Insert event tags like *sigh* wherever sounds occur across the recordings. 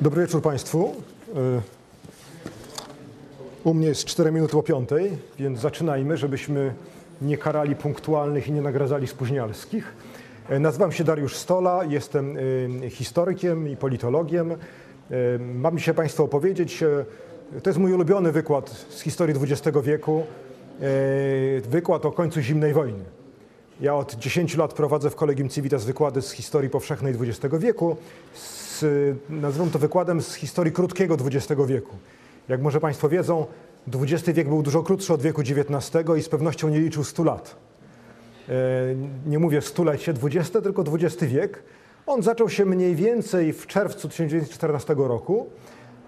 Dobry wieczór Państwu. U mnie jest 4 minuty po piątej, więc zaczynajmy, żebyśmy nie karali punktualnych i nie nagradzali spóźnialskich. Nazywam się Dariusz Stola, jestem historykiem i politologiem. Mam dzisiaj Państwu opowiedzieć, to jest mój ulubiony wykład z historii XX wieku, wykład o końcu zimnej wojny. Ja od 10 lat prowadzę w Collegium Civitas wykłady z historii powszechnej XX wieku. Z, nazywam to wykładem z historii krótkiego XX wieku. Jak może Państwo wiedzą, XX wiek był dużo krótszy od wieku XIX i z pewnością nie liczył 100 lat. Nie mówię stulecie XX, tylko XX wiek. On zaczął się mniej więcej w czerwcu 1914 roku,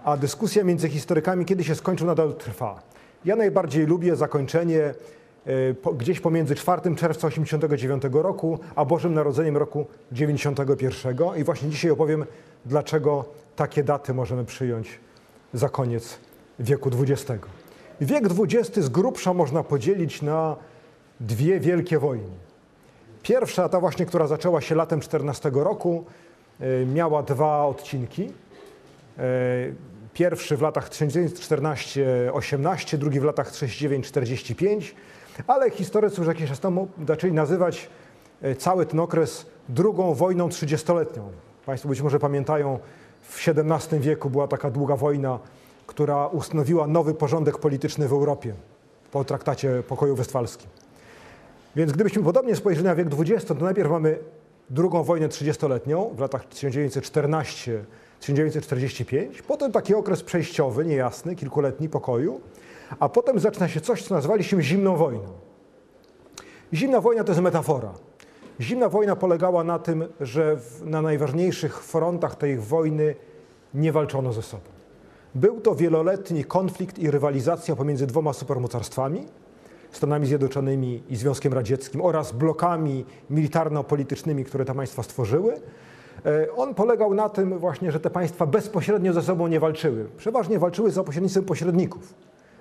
a dyskusja między historykami, kiedy się skończył, nadal trwa. Ja najbardziej lubię zakończenie gdzieś pomiędzy 4 czerwca 1989 roku, a Bożym Narodzeniem roku 91. I właśnie dzisiaj opowiem, dlaczego takie daty możemy przyjąć za koniec wieku XX. Wiek XX z grubsza można podzielić na dwie wielkie wojny. Pierwsza, ta właśnie, która zaczęła się latem 14 roku, miała dwa odcinki. Pierwszy w latach 1914-18, drugi w latach 39-45, ale historycy już jakiś czas temu zaczęli nazywać cały ten okres drugą wojną trzydziestoletnią. Państwo być może pamiętają, w XVII wieku była taka długa wojna, która ustanowiła nowy porządek polityczny w Europie po traktacie pokoju westfalskim. Więc gdybyśmy podobnie spojrzeli na wiek XX, to najpierw mamy drugą wojnę trzydziestoletnią w latach 1914-1945, potem taki okres przejściowy, niejasny, kilkuletni pokoju, a potem zaczyna się coś, co nazwaliśmy zimną wojną. Zimna wojna to jest metafora. Zimna wojna polegała na tym, że na najważniejszych frontach tej wojny nie walczono ze sobą. Był to wieloletni konflikt i rywalizacja pomiędzy dwoma supermocarstwami, Stanami Zjednoczonymi i Związkiem Radzieckim oraz blokami militarno-politycznymi, które te państwa stworzyły. On polegał na tym właśnie, że te państwa bezpośrednio ze sobą nie walczyły. Przeważnie walczyły za pośrednictwem pośredników.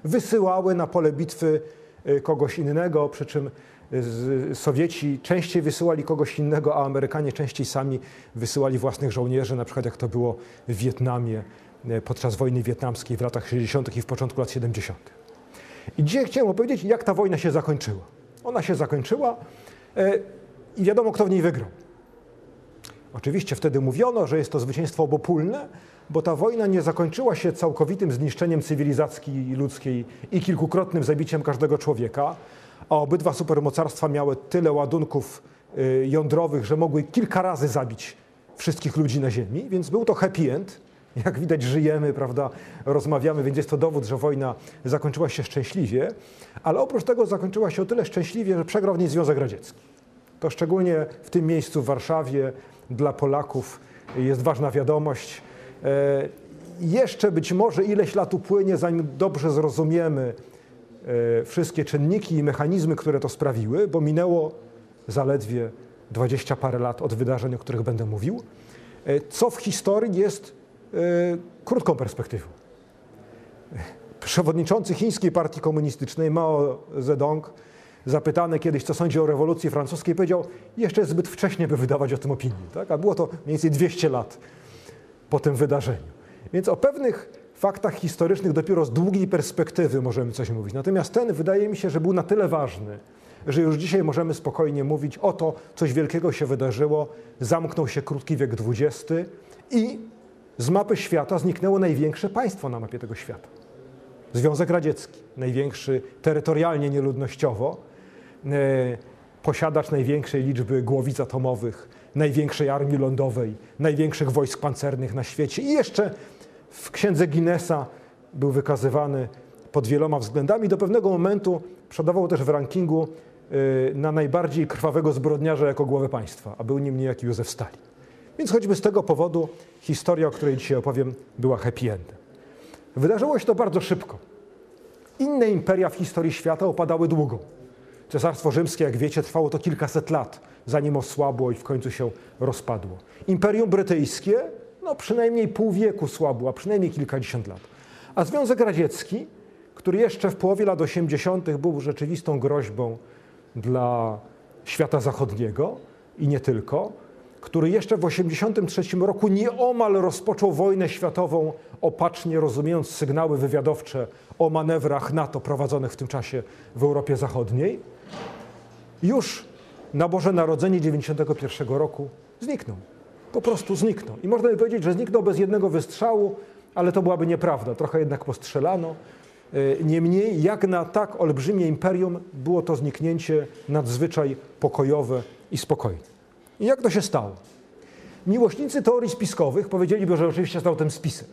Wysyłały na pole bitwy kogoś innego, przy czym Sowieci częściej wysyłali kogoś innego, a Amerykanie częściej sami wysyłali własnych żołnierzy, na przykład jak to było w Wietnamie podczas wojny wietnamskiej w latach 60. i w początku lat 70. I dzisiaj chciałem opowiedzieć, jak ta wojna się zakończyła. Ona się zakończyła i wiadomo, kto w niej wygrał. Oczywiście wtedy mówiono, że jest to zwycięstwo obopólne, bo ta wojna nie zakończyła się całkowitym zniszczeniem cywilizacji ludzkiej i kilkukrotnym zabiciem każdego człowieka, a obydwa supermocarstwa miały tyle ładunków jądrowych, że mogły kilka razy zabić wszystkich ludzi na Ziemi, więc był to happy end. Jak widać, żyjemy, prawda, rozmawiamy, więc jest to dowód, że wojna zakończyła się szczęśliwie, ale oprócz tego zakończyła się o tyle szczęśliwie, że przegrał w niej Związek Radziecki. To szczególnie w tym miejscu w Warszawie dla Polaków jest ważna wiadomość. Jeszcze być może ileś lat upłynie, zanim dobrze zrozumiemy wszystkie czynniki i mechanizmy, które to sprawiły, bo minęło zaledwie dwadzieścia parę lat od wydarzeń, o których będę mówił, co w historii jest krótką perspektywą. Przewodniczący chińskiej partii komunistycznej Mao Zedong, zapytany kiedyś, co sądzi o rewolucji francuskiej, powiedział, jeszcze zbyt wcześnie, by wydawać o tym opinię. Tak? A było to mniej więcej 200 lat po tym wydarzeniu. Więc o pewnych faktach historycznych dopiero z długiej perspektywy możemy coś mówić. Natomiast ten wydaje mi się, że był na tyle ważny, że już dzisiaj możemy spokojnie mówić o to, coś wielkiego się wydarzyło, zamknął się krótki wiek XX i z mapy świata zniknęło największe państwo na mapie tego świata. Związek Radziecki, największy terytorialnie, nieludnościowo, posiadacz największej liczby głowic atomowych, największej armii lądowej, największych wojsk pancernych na świecie i jeszcze w księdze Guinnessa był wykazywany pod wieloma względami. Do pewnego momentu przodował też w rankingu na najbardziej krwawego zbrodniarza jako głowę państwa, a był nim niejaki Józef Stalin. Więc choćby z tego powodu historia, o której dzisiaj opowiem, była happy endem. Wydarzyło się to bardzo szybko. Inne imperia w historii świata opadały długo. Cesarstwo Rzymskie, jak wiecie, trwało to kilkaset lat, zanim osłabło i w końcu się rozpadło. Imperium Brytyjskie, no przynajmniej pół wieku słabło, a przynajmniej kilkadziesiąt lat. A Związek Radziecki, który jeszcze w połowie lat 80. był rzeczywistą groźbą dla świata zachodniego i nie tylko, który jeszcze w 1983 roku nieomal rozpoczął wojnę światową, opacznie rozumiejąc sygnały wywiadowcze o manewrach NATO prowadzonych w tym czasie w Europie Zachodniej, już na Boże Narodzenie 1991 roku zniknął. Po prostu zniknął. I można by powiedzieć, że zniknął bez jednego wystrzału, ale to byłaby nieprawda. Trochę jednak postrzelano. E, niemniej, jak na tak olbrzymie imperium, było to zniknięcie nadzwyczaj pokojowe i spokojne. I jak to się stało? Miłośnicy teorii spiskowych powiedzieliby, że oczywiście stał ten spisek.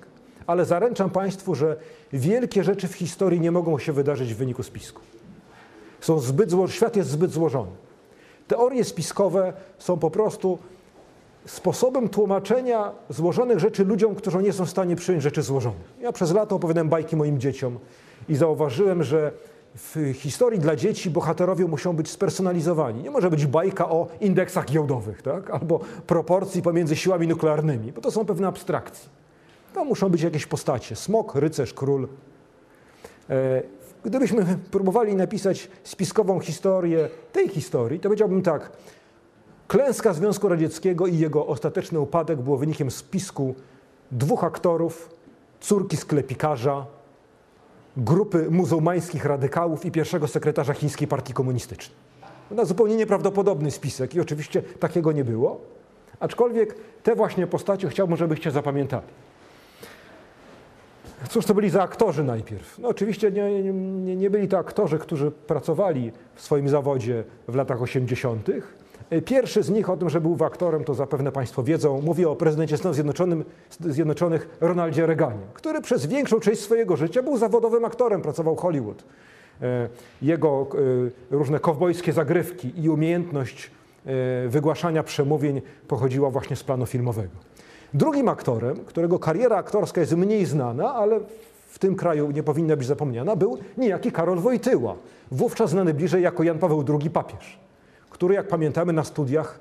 Ale zaręczam Państwu, że wielkie rzeczy w historii nie mogą się wydarzyć w wyniku spisku. Są zbyt zło... Świat jest zbyt złożony. Teorie spiskowe są po prostu sposobem tłumaczenia złożonych rzeczy ludziom, którzy nie są w stanie przyjąć rzeczy złożonych. Ja przez lata opowiadałem bajki moim dzieciom i zauważyłem, że w historii dla dzieci bohaterowie muszą być spersonalizowani. Nie może być bajka o indeksach giełdowych, tak? albo proporcji pomiędzy siłami nuklearnymi, bo to są pewne abstrakcje. To muszą być jakieś postacie. Smok, rycerz, król. Gdybyśmy próbowali napisać spiskową historię tej historii, to powiedziałbym tak. Klęska Związku Radzieckiego i jego ostateczny upadek było wynikiem spisku dwóch aktorów, córki sklepikarza, grupy muzułmańskich radykałów i pierwszego sekretarza chińskiej partii komunistycznej. Na zupełnie nieprawdopodobny spisek i oczywiście takiego nie było. Aczkolwiek te właśnie postacie chciałbym, żebyście zapamiętali. Cóż to byli za aktorzy najpierw? No oczywiście nie, nie, nie byli to aktorzy, którzy pracowali w swoim zawodzie w latach 80., Pierwszy z nich o tym, że był aktorem, to zapewne Państwo wiedzą. Mówię o prezydencie Stanów Zjednoczonych Ronaldzie Reaganie, który przez większą część swojego życia był zawodowym aktorem, pracował w Hollywood. E, jego e, różne kowbojskie zagrywki i umiejętność e, wygłaszania przemówień pochodziła właśnie z planu filmowego. Drugim aktorem, którego kariera aktorska jest mniej znana, ale w tym kraju nie powinna być zapomniana, był niejaki Karol Wojtyła, wówczas znany bliżej jako Jan Paweł II papież który, jak pamiętamy na studiach,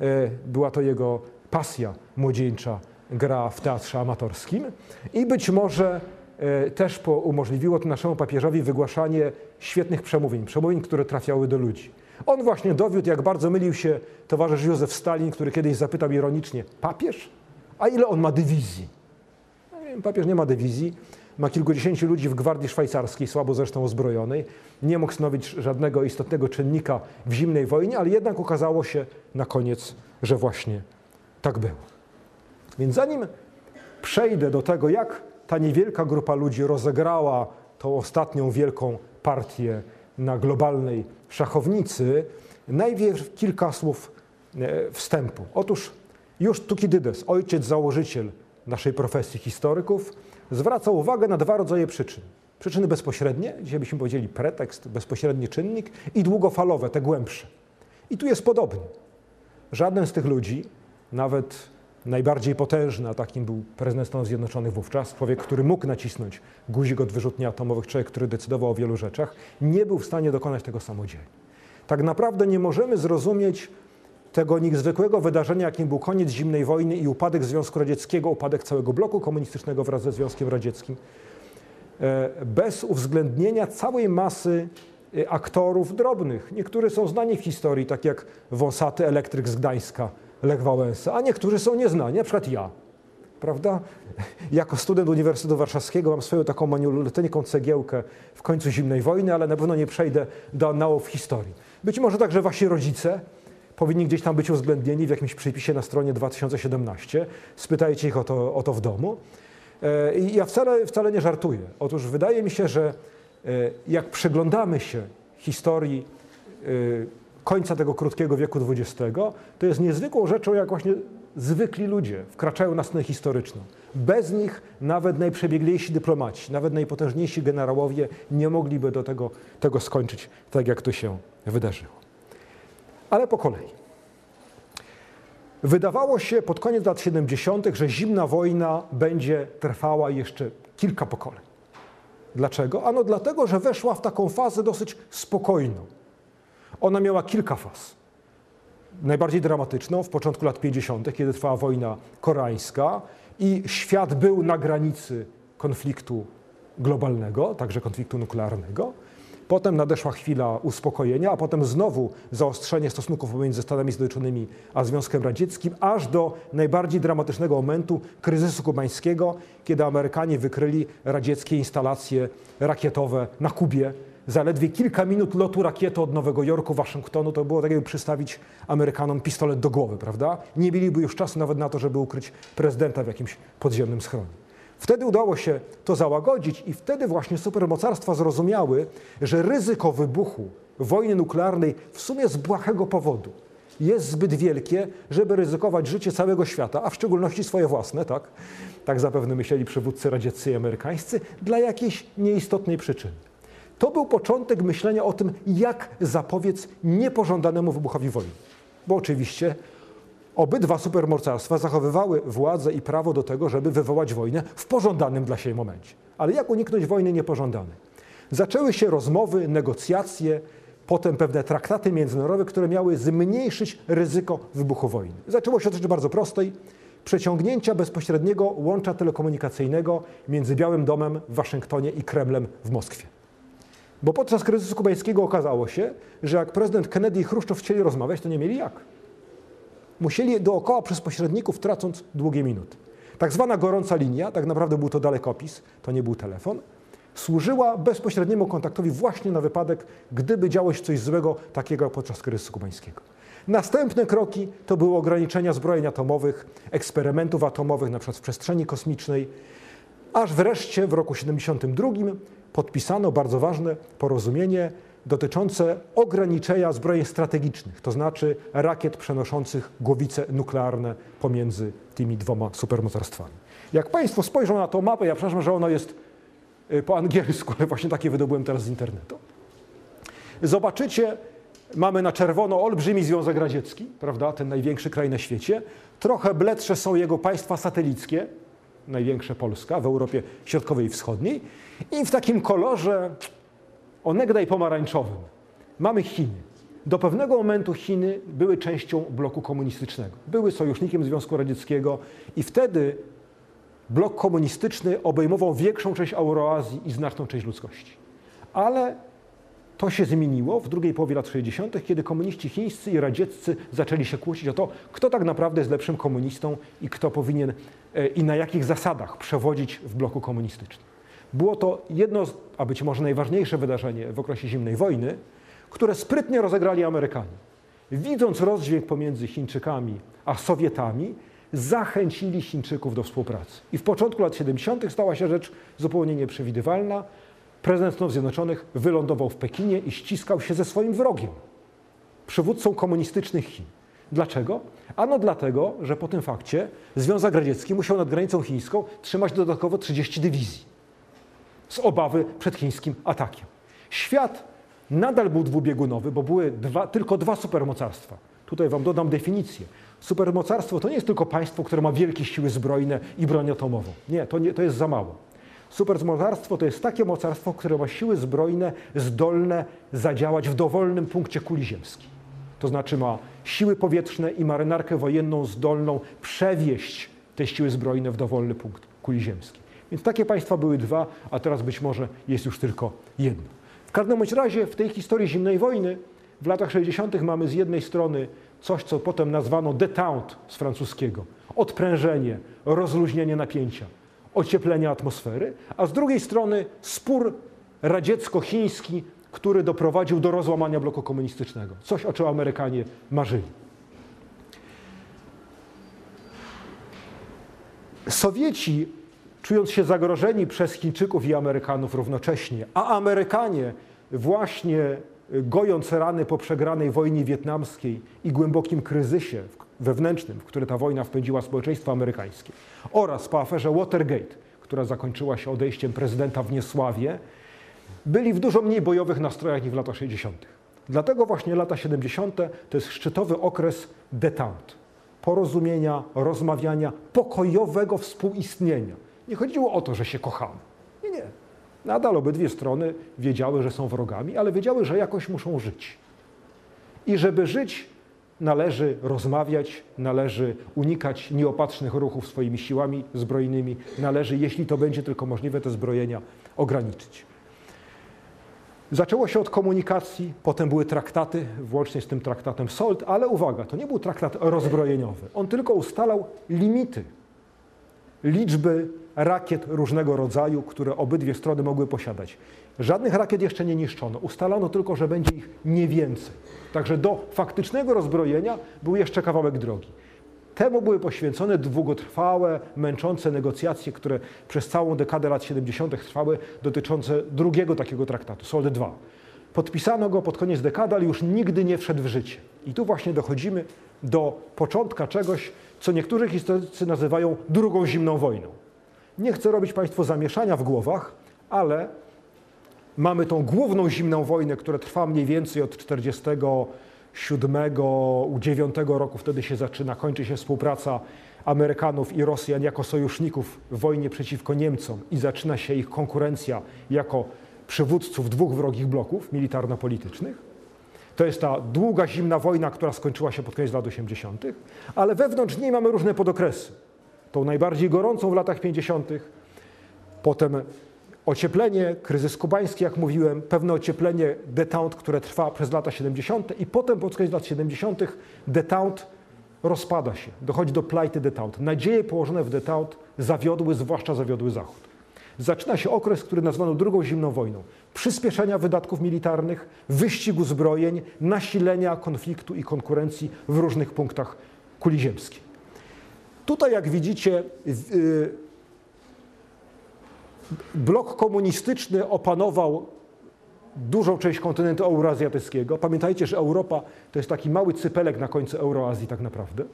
e, była to jego pasja młodzieńcza, gra w teatrze amatorskim i być może e, też umożliwiło to naszemu papieżowi wygłaszanie świetnych przemówień, przemówień, które trafiały do ludzi. On właśnie dowiódł, jak bardzo mylił się towarzysz Józef Stalin, który kiedyś zapytał ironicznie, papież? A ile on ma dywizji? No, papież nie ma dywizji, ma kilkudziesięciu ludzi w gwardii szwajcarskiej, słabo zresztą uzbrojonej. Nie mógł stanowić żadnego istotnego czynnika w zimnej wojnie, ale jednak okazało się na koniec, że właśnie tak było. Więc zanim przejdę do tego, jak ta niewielka grupa ludzi rozegrała tą ostatnią wielką partię na globalnej szachownicy, najpierw kilka słów e, wstępu. Otóż już Tukidydes, ojciec założyciel naszej profesji historyków, zwraca uwagę na dwa rodzaje przyczyn. Przyczyny bezpośrednie, dzisiaj byśmy powiedzieli pretekst, bezpośredni czynnik i długofalowe, te głębsze. I tu jest podobnie. Żaden z tych ludzi, nawet najbardziej potężny, a takim był prezydent Stanów Zjednoczonych wówczas, człowiek, który mógł nacisnąć guzik od wyrzutni atomowych, człowiek, który decydował o wielu rzeczach, nie był w stanie dokonać tego samodzielnie. Tak naprawdę nie możemy zrozumieć tego niezwykłego wydarzenia, jakim był koniec zimnej wojny i upadek Związku Radzieckiego, upadek całego bloku komunistycznego wraz ze Związkiem Radzieckim, e, bez uwzględnienia całej masy e, aktorów drobnych. Niektórzy są znani w historii, tak jak wąsaty elektryk z Gdańska, Lech Wałęsa, a niektórzy są nieznani, na przykład ja. Prawda? Jako student Uniwersytetu Warszawskiego mam swoją taką manuleteńką cegiełkę w końcu zimnej wojny, ale na pewno nie przejdę do annałów historii. Być może także wasi rodzice, powinni gdzieś tam być uwzględnieni w jakimś przypisie na stronie 2017. Spytajcie ich o to, o to w domu. E, I ja wcale, wcale nie żartuję. Otóż wydaje mi się, że e, jak przyglądamy się historii e, końca tego krótkiego wieku XX, to jest niezwykłą rzeczą, jak właśnie zwykli ludzie wkraczają na scenę historyczną. Bez nich nawet najprzebieglejsi dyplomaci, nawet najpotężniejsi generałowie nie mogliby do tego, tego skończyć tak, jak to się wydarzyło. Ale po kolei. Wydawało się pod koniec lat 70., że zimna wojna będzie trwała jeszcze kilka pokoleń. Dlaczego? Ano dlatego, że weszła w taką fazę dosyć spokojną. Ona miała kilka faz. Najbardziej dramatyczną w początku lat 50., kiedy trwała wojna koreańska i świat był na granicy konfliktu globalnego, także konfliktu nuklearnego. Potem nadeszła chwila uspokojenia, a potem znowu zaostrzenie stosunków pomiędzy Stanami Zjednoczonymi a Związkiem Radzieckim, aż do najbardziej dramatycznego momentu kryzysu kubańskiego, kiedy Amerykanie wykryli radzieckie instalacje rakietowe na Kubie. Zaledwie kilka minut lotu rakiety od Nowego Jorku, Waszyngtonu, to było tak, jakby przystawić Amerykanom pistolet do głowy, prawda? Nie mieliby już czasu nawet na to, żeby ukryć prezydenta w jakimś podziemnym schronie. Wtedy udało się to załagodzić i wtedy właśnie supermocarstwa zrozumiały, że ryzyko wybuchu wojny nuklearnej w sumie z błahego powodu jest zbyt wielkie, żeby ryzykować życie całego świata, a w szczególności swoje własne, tak? Tak zapewne myśleli przywódcy radzieccy i amerykańscy, dla jakiejś nieistotnej przyczyny. To był początek myślenia o tym, jak zapobiec niepożądanemu wybuchowi wojny. Bo oczywiście Obydwa supermocarstwa zachowywały władzę i prawo do tego, żeby wywołać wojnę w pożądanym dla siebie momencie. Ale jak uniknąć wojny niepożądanej? Zaczęły się rozmowy, negocjacje, potem pewne traktaty międzynarodowe, które miały zmniejszyć ryzyko wybuchu wojny. Zaczęło się od rzeczy bardzo prostej przeciągnięcia bezpośredniego łącza telekomunikacyjnego między Białym Domem w Waszyngtonie i Kremlem w Moskwie. Bo podczas kryzysu kubańskiego okazało się, że jak prezydent Kennedy i Chruszczow chcieli rozmawiać, to nie mieli jak musieli dookoła przez pośredników, tracąc długie minuty. Tak zwana gorąca linia, tak naprawdę był to dalekopis, to nie był telefon, służyła bezpośredniemu kontaktowi właśnie na wypadek, gdyby działo się coś złego, takiego jak podczas kryzysu kubańskiego. Następne kroki to były ograniczenia zbrojeń atomowych, eksperymentów atomowych, na przykład w przestrzeni kosmicznej, aż wreszcie w roku 1972 podpisano bardzo ważne porozumienie dotyczące ograniczenia zbrojeń strategicznych, to znaczy rakiet przenoszących głowice nuklearne pomiędzy tymi dwoma supermocarstwami. Jak Państwo spojrzą na tą mapę, ja przepraszam, że ona jest y, po angielsku, ale właśnie takie wydobyłem teraz z internetu. Zobaczycie, mamy na czerwono olbrzymi Związek Radziecki, prawda, ten największy kraj na świecie. Trochę bledsze są jego państwa satelickie, największe Polska w Europie Środkowej i Wschodniej. I w takim kolorze onegdaj pomarańczowym mamy Chiny. Do pewnego momentu Chiny były częścią bloku komunistycznego. Były sojusznikiem Związku Radzieckiego i wtedy blok komunistyczny obejmował większą część Euroazji i znaczną część ludzkości. Ale to się zmieniło w drugiej połowie lat 60., kiedy komuniści chińscy i radzieccy zaczęli się kłócić o to, kto tak naprawdę jest lepszym komunistą i kto powinien e, i na jakich zasadach przewodzić w bloku komunistycznym. Było to jedno, a być może najważniejsze wydarzenie w okresie zimnej wojny, które sprytnie rozegrali Amerykanie. Widząc rozdźwięk pomiędzy Chińczykami a Sowietami, zachęcili Chińczyków do współpracy. I w początku lat 70. stała się rzecz zupełnie nieprzewidywalna. Prezydent Stanów Zjednoczonych wylądował w Pekinie i ściskał się ze swoim wrogiem, przywódcą komunistycznych Chin. Dlaczego? Ano dlatego, że po tym fakcie Związek Radziecki musiał nad granicą chińską trzymać dodatkowo 30 dywizji z obawy przed chińskim atakiem. Świat nadal był dwubiegunowy, bo były dwa, tylko dwa supermocarstwa. Tutaj Wam dodam definicję. Supermocarstwo to nie jest tylko państwo, które ma wielkie siły zbrojne i broń atomową. Nie, to, nie, to jest za mało. Supermocarstwo to jest takie mocarstwo, które ma siły zbrojne zdolne zadziałać w dowolnym punkcie kuli ziemskiej. To znaczy ma siły powietrzne i marynarkę wojenną zdolną przewieźć te siły zbrojne w dowolny punkt kuli ziemskiej. Więc takie państwa były dwa, a teraz być może jest już tylko jedno. W każdym bądź razie w tej historii zimnej wojny w latach 60. mamy z jednej strony coś, co potem nazwano détente z francuskiego, odprężenie, rozluźnienie napięcia, ocieplenie atmosfery, a z drugiej strony spór radziecko-chiński, który doprowadził do rozłamania bloku komunistycznego. Coś, o czym Amerykanie marzyli. Sowieci czując się zagrożeni przez Chińczyków i Amerykanów równocześnie, a Amerykanie właśnie gojąc rany po przegranej wojnie wietnamskiej i głębokim kryzysie wewnętrznym, w który ta wojna wpędziła społeczeństwo amerykańskie, oraz po aferze Watergate, która zakończyła się odejściem prezydenta w niesławie, byli w dużo mniej bojowych nastrojach niż w latach 60. Dlatego właśnie lata 70. to jest szczytowy okres detente, porozumienia, rozmawiania, pokojowego współistnienia nie chodziło o to, że się kochamy. Nie, nie. Nadal obydwie strony wiedziały, że są wrogami, ale wiedziały, że jakoś muszą żyć. I żeby żyć, należy rozmawiać, należy unikać nieopatrznych ruchów swoimi siłami zbrojnymi, należy, jeśli to będzie tylko możliwe, te zbrojenia ograniczyć. Zaczęło się od komunikacji, potem były traktaty, włącznie z tym traktatem SOLT, ale uwaga, to nie był traktat rozbrojeniowy. On tylko ustalał limity liczby rakiet różnego rodzaju, które obydwie strony mogły posiadać. Żadnych rakiet jeszcze nie niszczono. Ustalano tylko, że będzie ich nie więcej. Także do faktycznego rozbrojenia był jeszcze kawałek drogi. Temu były poświęcone długotrwałe, męczące negocjacje, które przez całą dekadę lat 70. trwały, dotyczące drugiego takiego traktatu, SOLD II. Podpisano go pod koniec dekady, ale już nigdy nie wszedł w życie. I tu właśnie dochodzimy do początka czegoś, co niektórzy historycy nazywają drugą zimną wojną. Nie chcę robić Państwu zamieszania w głowach, ale mamy tą główną zimną wojnę, która trwa mniej więcej od 47, 9 roku, wtedy się zaczyna, kończy się współpraca Amerykanów i Rosjan jako sojuszników w wojnie przeciwko Niemcom i zaczyna się ich konkurencja jako przywódców dwóch wrogich bloków militarno-politycznych. To jest ta długa, zimna wojna, która skończyła się pod koniec lat 80., ale wewnątrz niej mamy różne podokresy. Tą najbardziej gorącą w latach 50., potem ocieplenie, kryzys kubański, jak mówiłem, pewne ocieplenie detente, które trwa przez lata 70. i potem pod koniec lat 70. detente rozpada się, dochodzi do plajty detente. Nadzieje położone w detente zawiodły, zwłaszcza zawiodły Zachód. Zaczyna się okres, który nazwano drugą zimną wojną. Przyspieszenia wydatków militarnych, wyścigu zbrojeń, nasilenia konfliktu i konkurencji w różnych punktach kuli ziemskiej. Tutaj, jak widzicie, y, blok komunistyczny opanował dużą część kontynentu euroazjatyckiego. Pamiętajcie, że Europa to jest taki mały cypelek na końcu Euroazji tak naprawdę.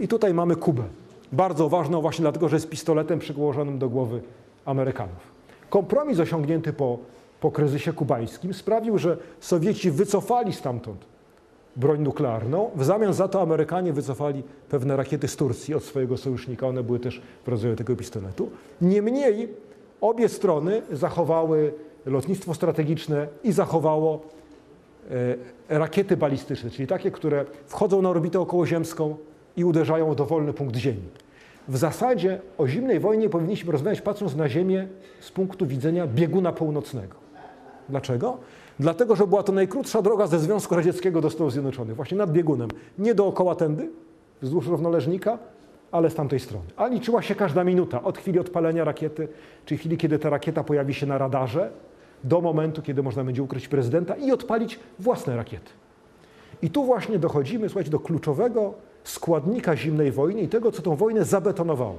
I tutaj mamy Kubę. Bardzo ważną właśnie dlatego, że jest pistoletem przyłożonym do głowy Amerykanów. Kompromis osiągnięty po, po kryzysie kubańskim sprawił, że Sowieci wycofali stamtąd broń nuklearną. W zamian za to Amerykanie wycofali pewne rakiety z Turcji od swojego sojusznika. One były też w rodzaju tego pistoletu. Niemniej obie strony zachowały lotnictwo strategiczne i zachowało e, rakiety balistyczne, czyli takie, które wchodzą na orbitę okołoziemską i uderzają w dowolny punkt Ziemi. W zasadzie o zimnej wojnie powinniśmy rozmawiać patrząc na Ziemię z punktu widzenia bieguna północnego. Dlaczego? Dlatego, że była to najkrótsza droga ze Związku Radzieckiego do Stanów Zjednoczonych, właśnie nad biegunem. Nie dookoła tędy, wzdłuż równoleżnika, ale z tamtej strony. A liczyła się każda minuta, od chwili odpalenia rakiety, czy chwili, kiedy ta rakieta pojawi się na radarze, do momentu, kiedy można będzie ukryć prezydenta i odpalić własne rakiety. I tu właśnie dochodzimy, słuchajcie, do kluczowego składnika zimnej wojny i tego, co tą wojnę zabetonowało.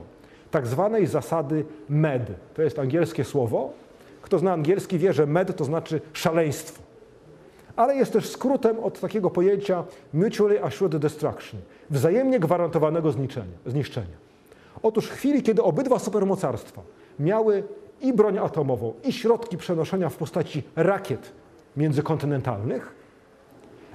Tak zwanej zasady MED. To jest angielskie słowo. Kto zna angielski wie, że MED to znaczy szaleństwo. Ale jest też skrótem od takiego pojęcia Mutually Assured Destruction, wzajemnie gwarantowanego zniszczenia. Otóż w chwili, kiedy obydwa supermocarstwa miały i broń atomową, i środki przenoszenia w postaci rakiet międzykontynentalnych,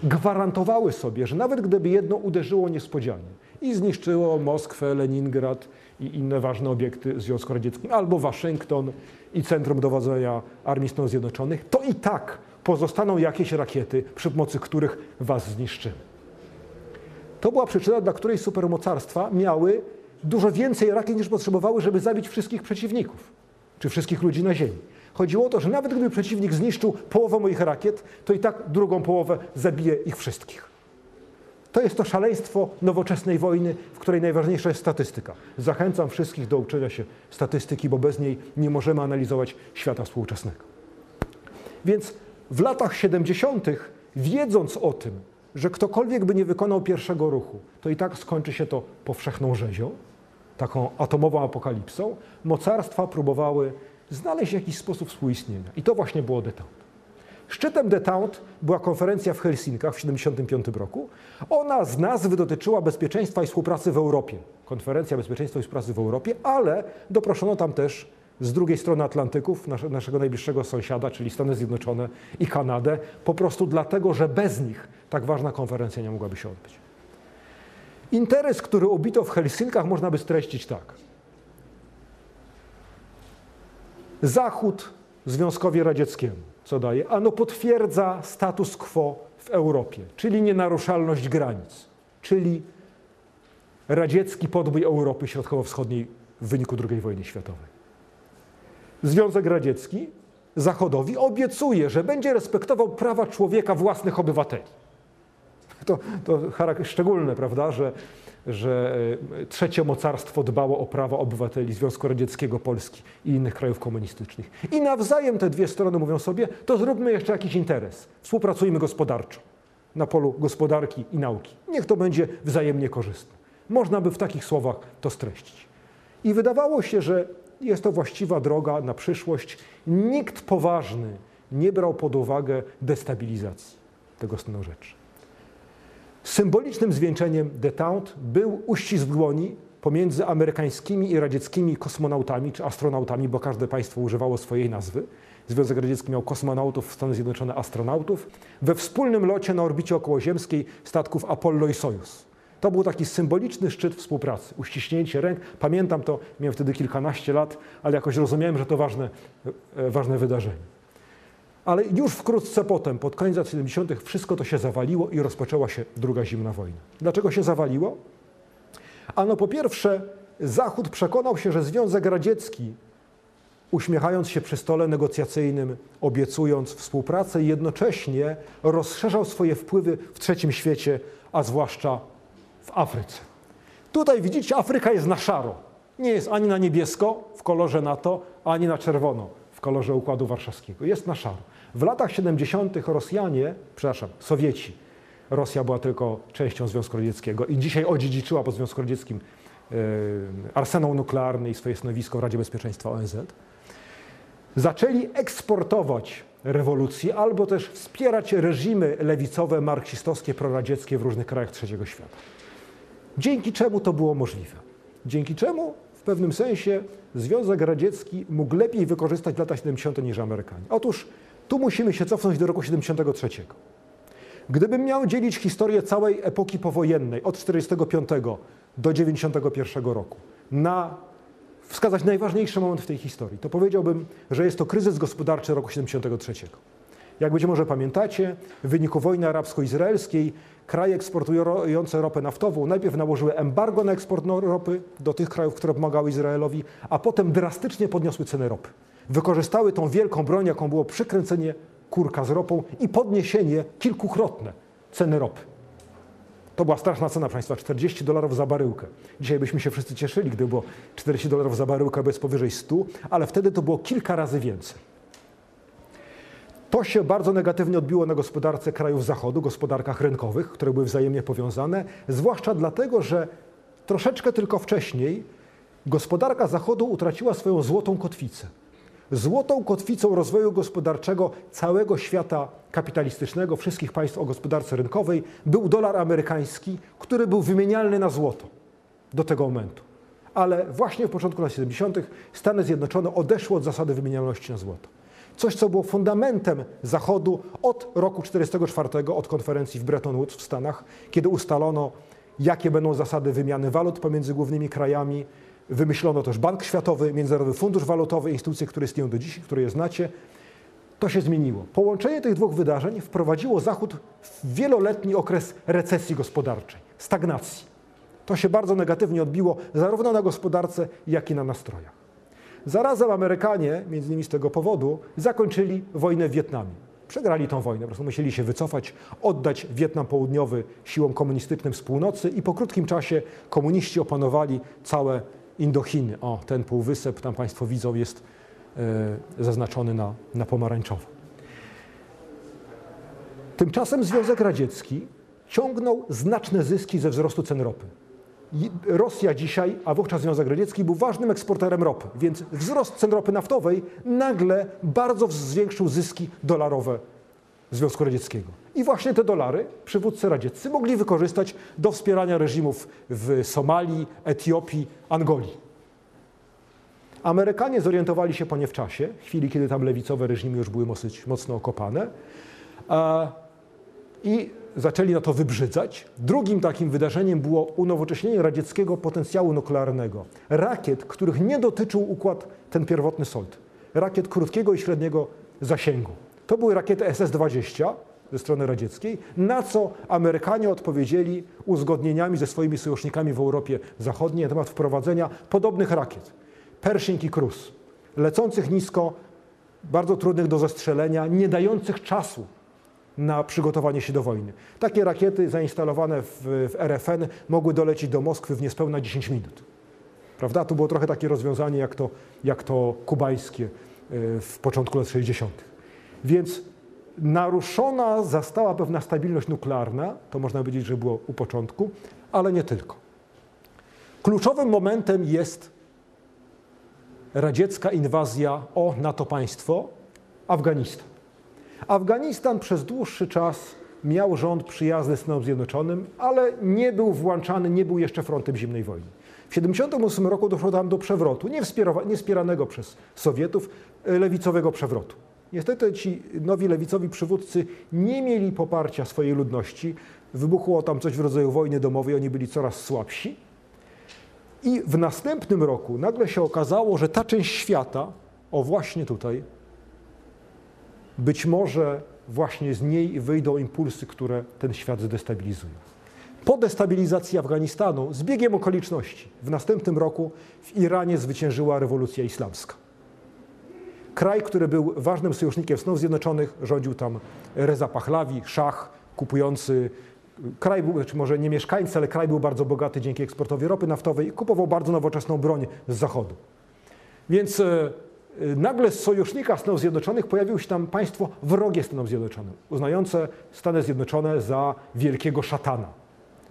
gwarantowały sobie, że nawet gdyby jedno uderzyło niespodzianie i zniszczyło Moskwę, Leningrad i inne ważne obiekty Związku Radzieckim, albo Waszyngton i Centrum Dowodzenia Armii Stanów Zjednoczonych, to i tak pozostaną jakieś rakiety, przy pomocy których was zniszczymy. To była przyczyna, dla której supermocarstwa miały dużo więcej rakiet niż potrzebowały, żeby zabić wszystkich przeciwników, czy wszystkich ludzi na Ziemi. Chodziło o to, że nawet gdyby przeciwnik zniszczył połowę moich rakiet, to i tak drugą połowę zabije ich wszystkich. To jest to szaleństwo nowoczesnej wojny, w której najważniejsza jest statystyka. Zachęcam wszystkich do uczenia się statystyki, bo bez niej nie możemy analizować świata współczesnego. Więc w latach 70., wiedząc o tym, że ktokolwiek by nie wykonał pierwszego ruchu, to i tak skończy się to powszechną rzezią, taką atomową apokalipsą, mocarstwa próbowały znaleźć jakiś sposób współistnienia. I to właśnie było detente. Szczytem detente była konferencja w Helsinkach w 1975 roku. Ona z nazwy dotyczyła bezpieczeństwa i współpracy w Europie. Konferencja Bezpieczeństwa i Współpracy w Europie, ale doproszono tam też z drugiej strony Atlantyków, naszego najbliższego sąsiada, czyli Stany Zjednoczone i Kanadę, po prostu dlatego, że bez nich tak ważna konferencja nie mogłaby się odbyć. Interes, który ubito w Helsinkach, można by streścić tak. Zachód Związkowi Radzieckiemu, co daje? Ano potwierdza status quo w Europie, czyli nienaruszalność granic, czyli radziecki podbój Europy Środkowo-Wschodniej w wyniku II wojny światowej. Związek Radziecki Zachodowi obiecuje, że będzie respektował prawa człowieka własnych obywateli. To, to szczególne, prawda, że, że e, trzecie mocarstwo dbało o prawa obywateli Związku Radzieckiego, Polski i innych krajów komunistycznych. I nawzajem te dwie strony mówią sobie, to zróbmy jeszcze jakiś interes, współpracujmy gospodarczo na polu gospodarki i nauki. Niech to będzie wzajemnie korzystne. Można by w takich słowach to streścić. I wydawało się, że jest to właściwa droga na przyszłość. Nikt poważny nie brał pod uwagę destabilizacji tego stanu rzeczy. Symbolicznym zwieńczeniem detente był uścisk dłoni pomiędzy amerykańskimi i radzieckimi kosmonautami czy astronautami, bo każde państwo używało swojej nazwy. Związek Radziecki miał kosmonautów, Stany Zjednoczone astronautów, we wspólnym locie na orbicie okołoziemskiej statków Apollo i Sojus. To był taki symboliczny szczyt współpracy, uściśnięcie ręk. Pamiętam to, miałem wtedy kilkanaście lat, ale jakoś rozumiałem, że to ważne, e, ważne wydarzenie. Ale już wkrótce potem, pod koniec lat 70., wszystko to się zawaliło i rozpoczęła się druga zimna wojna. Dlaczego się zawaliło? Ano po pierwsze, Zachód przekonał się, że Związek Radziecki, uśmiechając się przy stole negocjacyjnym, obiecując współpracę, jednocześnie rozszerzał swoje wpływy w trzecim świecie, a zwłaszcza w Afryce. Tutaj widzicie, Afryka jest na szaro. Nie jest ani na niebiesko w kolorze NATO, ani na czerwono w kolorze Układu Warszawskiego. Jest na szaro. W latach 70. Rosjanie, przepraszam, Sowieci, Rosja była tylko częścią Związku Radzieckiego i dzisiaj odziedziczyła po Związku Radzieckim arsenał nuklearny i swoje stanowisko w Radzie Bezpieczeństwa ONZ, zaczęli eksportować rewolucję albo też wspierać reżimy lewicowe, marksistowskie, proradzieckie w różnych krajach trzeciego świata. Dzięki czemu to było możliwe? Dzięki czemu w pewnym sensie Związek Radziecki mógł lepiej wykorzystać lata 70. niż Amerykanie. Otóż tu musimy się cofnąć do roku 73. Gdybym miał dzielić historię całej epoki powojennej od 45 do 91 roku na wskazać najważniejszy moment w tej historii, to powiedziałbym, że jest to kryzys gospodarczy roku 73. Jak być może pamiętacie, w wyniku wojny arabsko-izraelskiej kraje eksportujące ropę naftową najpierw nałożyły embargo na eksport ropy do tych krajów, które pomagały Izraelowi, a potem drastycznie podniosły ceny ropy. Wykorzystały tą wielką broń, jaką było przykręcenie kurka z ropą i podniesienie kilkukrotne ceny ropy. To była straszna cena państwa, 40 dolarów za baryłkę. Dzisiaj byśmy się wszyscy cieszyli, gdyby było 40 dolarów za baryłkę bez powyżej 100, ale wtedy to było kilka razy więcej. To się bardzo negatywnie odbiło na gospodarce krajów Zachodu, gospodarkach rynkowych, które były wzajemnie powiązane, zwłaszcza dlatego, że troszeczkę tylko wcześniej gospodarka Zachodu utraciła swoją złotą kotwicę. Złotą kotwicą rozwoju gospodarczego całego świata kapitalistycznego, wszystkich państw o gospodarce rynkowej, był dolar amerykański, który był wymienialny na złoto do tego momentu. Ale właśnie w początku lat 70. Stany Zjednoczone odeszły od zasady wymienialności na złoto. Coś, co było fundamentem Zachodu od roku 1944, od konferencji w Bretton Woods w Stanach, kiedy ustalono, jakie będą zasady wymiany walut pomiędzy głównymi krajami. Wymyślono też Bank Światowy, Międzynarodowy Fundusz Walutowy, instytucje, które istnieją do dziś, które je znacie. To się zmieniło. Połączenie tych dwóch wydarzeń wprowadziło Zachód w wieloletni okres recesji gospodarczej, stagnacji. To się bardzo negatywnie odbiło zarówno na gospodarce, jak i na nastrojach. Zarazem Amerykanie, między innymi z tego powodu, zakończyli wojnę w Wietnamie. Przegrali tą wojnę, po prostu musieli się wycofać, oddać Wietnam Południowy siłom komunistycznym z północy i po krótkim czasie komuniści opanowali całe Indochiny. O, ten półwysep, tam Państwo widzą, jest e, zaznaczony na, na pomarańczowo. Tymczasem Związek Radziecki ciągnął znaczne zyski ze wzrostu cen ropy. Rosja dzisiaj, a wówczas Związek Radziecki był ważnym eksporterem ropy, więc wzrost cen ropy naftowej nagle bardzo zwiększył zyski dolarowe Związku Radzieckiego. I właśnie te dolary przywódcy radzieccy mogli wykorzystać do wspierania reżimów w Somalii, Etiopii, Angolii. Amerykanie zorientowali się po nie w czasie, w chwili kiedy tam lewicowe reżimy już były dosyć mocno okopane. I zaczęli na to wybrzydzać. Drugim takim wydarzeniem było unowocześnienie radzieckiego potencjału nuklearnego. Rakiet, których nie dotyczył układ ten pierwotny SOLT. Rakiet krótkiego i średniego zasięgu. To były rakiety SS-20 ze strony radzieckiej, na co Amerykanie odpowiedzieli uzgodnieniami ze swoimi sojusznikami w Europie Zachodniej na temat wprowadzenia podobnych rakiet. Pershing i Cruz, lecących nisko bardzo trudnych do zestrzelenia, nie czasu na przygotowanie się do wojny. Takie rakiety zainstalowane w, w RFN mogły dolecieć do Moskwy w niespełna 10 minut. Prawda? To było trochę takie rozwiązanie jak to, jak to kubańskie e, w początku lat 60. Więc naruszona została pewna stabilność nuklearna, to można powiedzieć, że było u początku, ale nie tylko. Kluczowym momentem jest radziecka inwazja o NATO państwo Afganistan. Afganistan przez dłuższy czas miał rząd przyjazny Stanom Zjednoczonym, ale nie był włączany, nie był jeszcze frontem zimnej wojny. W 1978 roku doszło tam do przewrotu, nie, wspieranego przez Sowietów, e, lewicowego przewrotu. Niestety ci nowi lewicowi przywódcy nie mieli poparcia swojej ludności. Wybuchło tam coś w rodzaju wojny domowej, oni byli coraz słabsi. I w następnym roku nagle się okazało, że ta część świata, o właśnie tutaj, być może właśnie z niej wyjdą impulsy, które ten świat zdestabilizują. Po destabilizacji Afganistanu, z biegiem okoliczności, w następnym roku w Iranie zwyciężyła rewolucja islamska. Kraj, który był ważnym sojusznikiem Stanów Zjednoczonych, rządził tam Reza Pahlavi, szach, kupujący kraj był, znaczy może nie mieszkańcy, ale kraj był bardzo bogaty dzięki eksportowi ropy naftowej i kupował bardzo nowoczesną broń z zachodu. Więc e, e, nagle z sojusznika Stanów Zjednoczonych pojawiło się tam państwo wrogie Stanom Zjednoczonym, uznające Stany Zjednoczone za wielkiego szatana.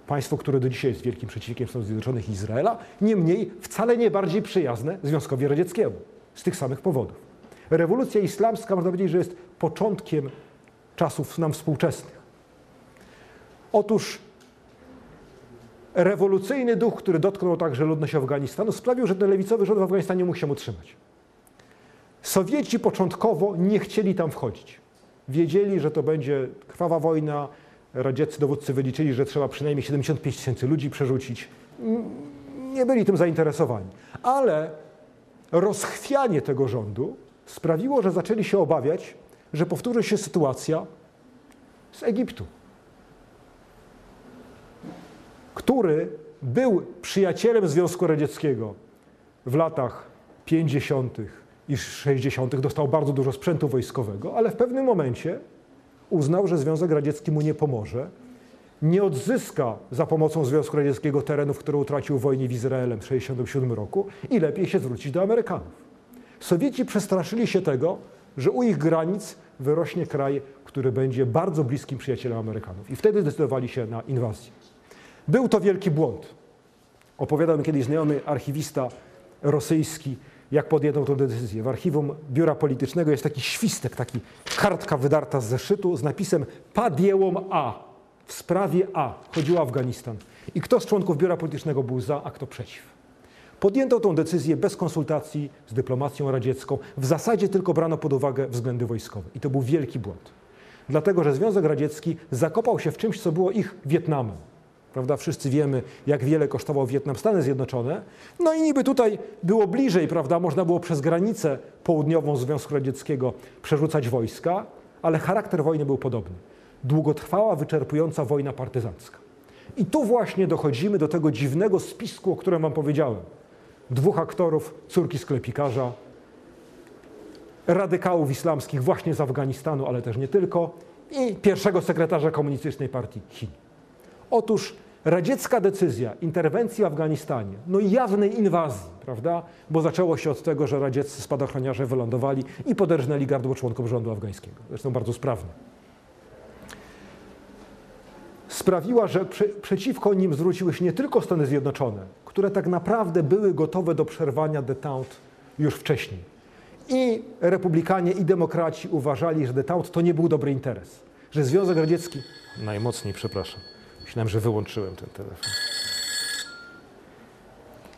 Państwo, które do dzisiaj jest wielkim przeciwnikiem Stanów Zjednoczonych i Izraela, niemniej wcale nie bardziej przyjazne Związkowi Radzieckiemu z tych samych powodów. Rewolucja islamska, można powiedzieć, że jest początkiem czasów nam współczesnych. Otóż rewolucyjny duch, który dotknął także ludność Afganistanu, sprawił, że ten lewicowy rząd w Afganistanie mógł się utrzymać. Sowieci początkowo nie chcieli tam wchodzić. Wiedzieli, że to będzie krwawa wojna. Radzieccy dowódcy wyliczyli, że trzeba przynajmniej 75 tysięcy ludzi przerzucić. Nie byli tym zainteresowani. Ale rozchwianie tego rządu sprawiło, że zaczęli się obawiać, że powtórzy się sytuacja z Egiptu. który był przyjacielem Związku Radzieckiego w latach 50. i 60., dostał bardzo dużo sprzętu wojskowego, ale w pewnym momencie uznał, że Związek Radziecki mu nie pomoże, nie odzyska za pomocą Związku Radzieckiego terenów, które utracił w wojnie w Izraelem w 1967 roku i lepiej się zwrócić do Amerykanów. Sowieci przestraszyli się tego, że u ich granic wyrośnie kraj, który będzie bardzo bliskim przyjacielem Amerykanów. I wtedy zdecydowali się na inwazję. Był to wielki błąd. Opowiadał mi kiedyś znajomy archiwista rosyjski, jak podjęto tę decyzję. W archiwum biura politycznego jest taki świstek, taki kartka wydarta z zeszytu z napisem Padjełom A. W sprawie A chodziło o Afganistan. I kto z członków biura politycznego był za, a kto przeciw. Podjęto tę decyzję bez konsultacji z dyplomacją radziecką. W zasadzie tylko brano pod uwagę względy wojskowe. I to był wielki błąd. Dlatego, że Związek Radziecki zakopał się w czymś, co było ich Wietnamem. Prawda? Wszyscy wiemy, jak wiele kosztował Wietnam Stany Zjednoczone. No i niby tutaj było bliżej, prawda? Można było przez granicę południową Związku Radzieckiego przerzucać wojska, ale charakter wojny był podobny. Długotrwała, wyczerpująca wojna partyzancka. I tu właśnie dochodzimy do tego dziwnego spisku, o którym wam powiedziałem. Dwóch aktorów, córki sklepikarza, radykałów islamskich właśnie z Afganistanu, ale też nie tylko, i pierwszego sekretarza Komunistycznej Partii Chin. Otóż radziecka decyzja interwencji w Afganistanie, no i jawnej inwazji, prawda, bo zaczęło się od tego, że radzieccy spadochroniarze wylądowali i poderżnęli gardło członkom rządu afgańskiego, zresztą bardzo sprawnie. Sprawiła, że prze, przeciwko nim zwróciły się nie tylko Stany Zjednoczone, które tak naprawdę były gotowe do przerwania detente już wcześniej. I republikanie, i demokraci uważali, że detente to nie był dobry interes, że Związek Radziecki, najmocniej przepraszam, Myślałem, że wyłączyłem ten telefon.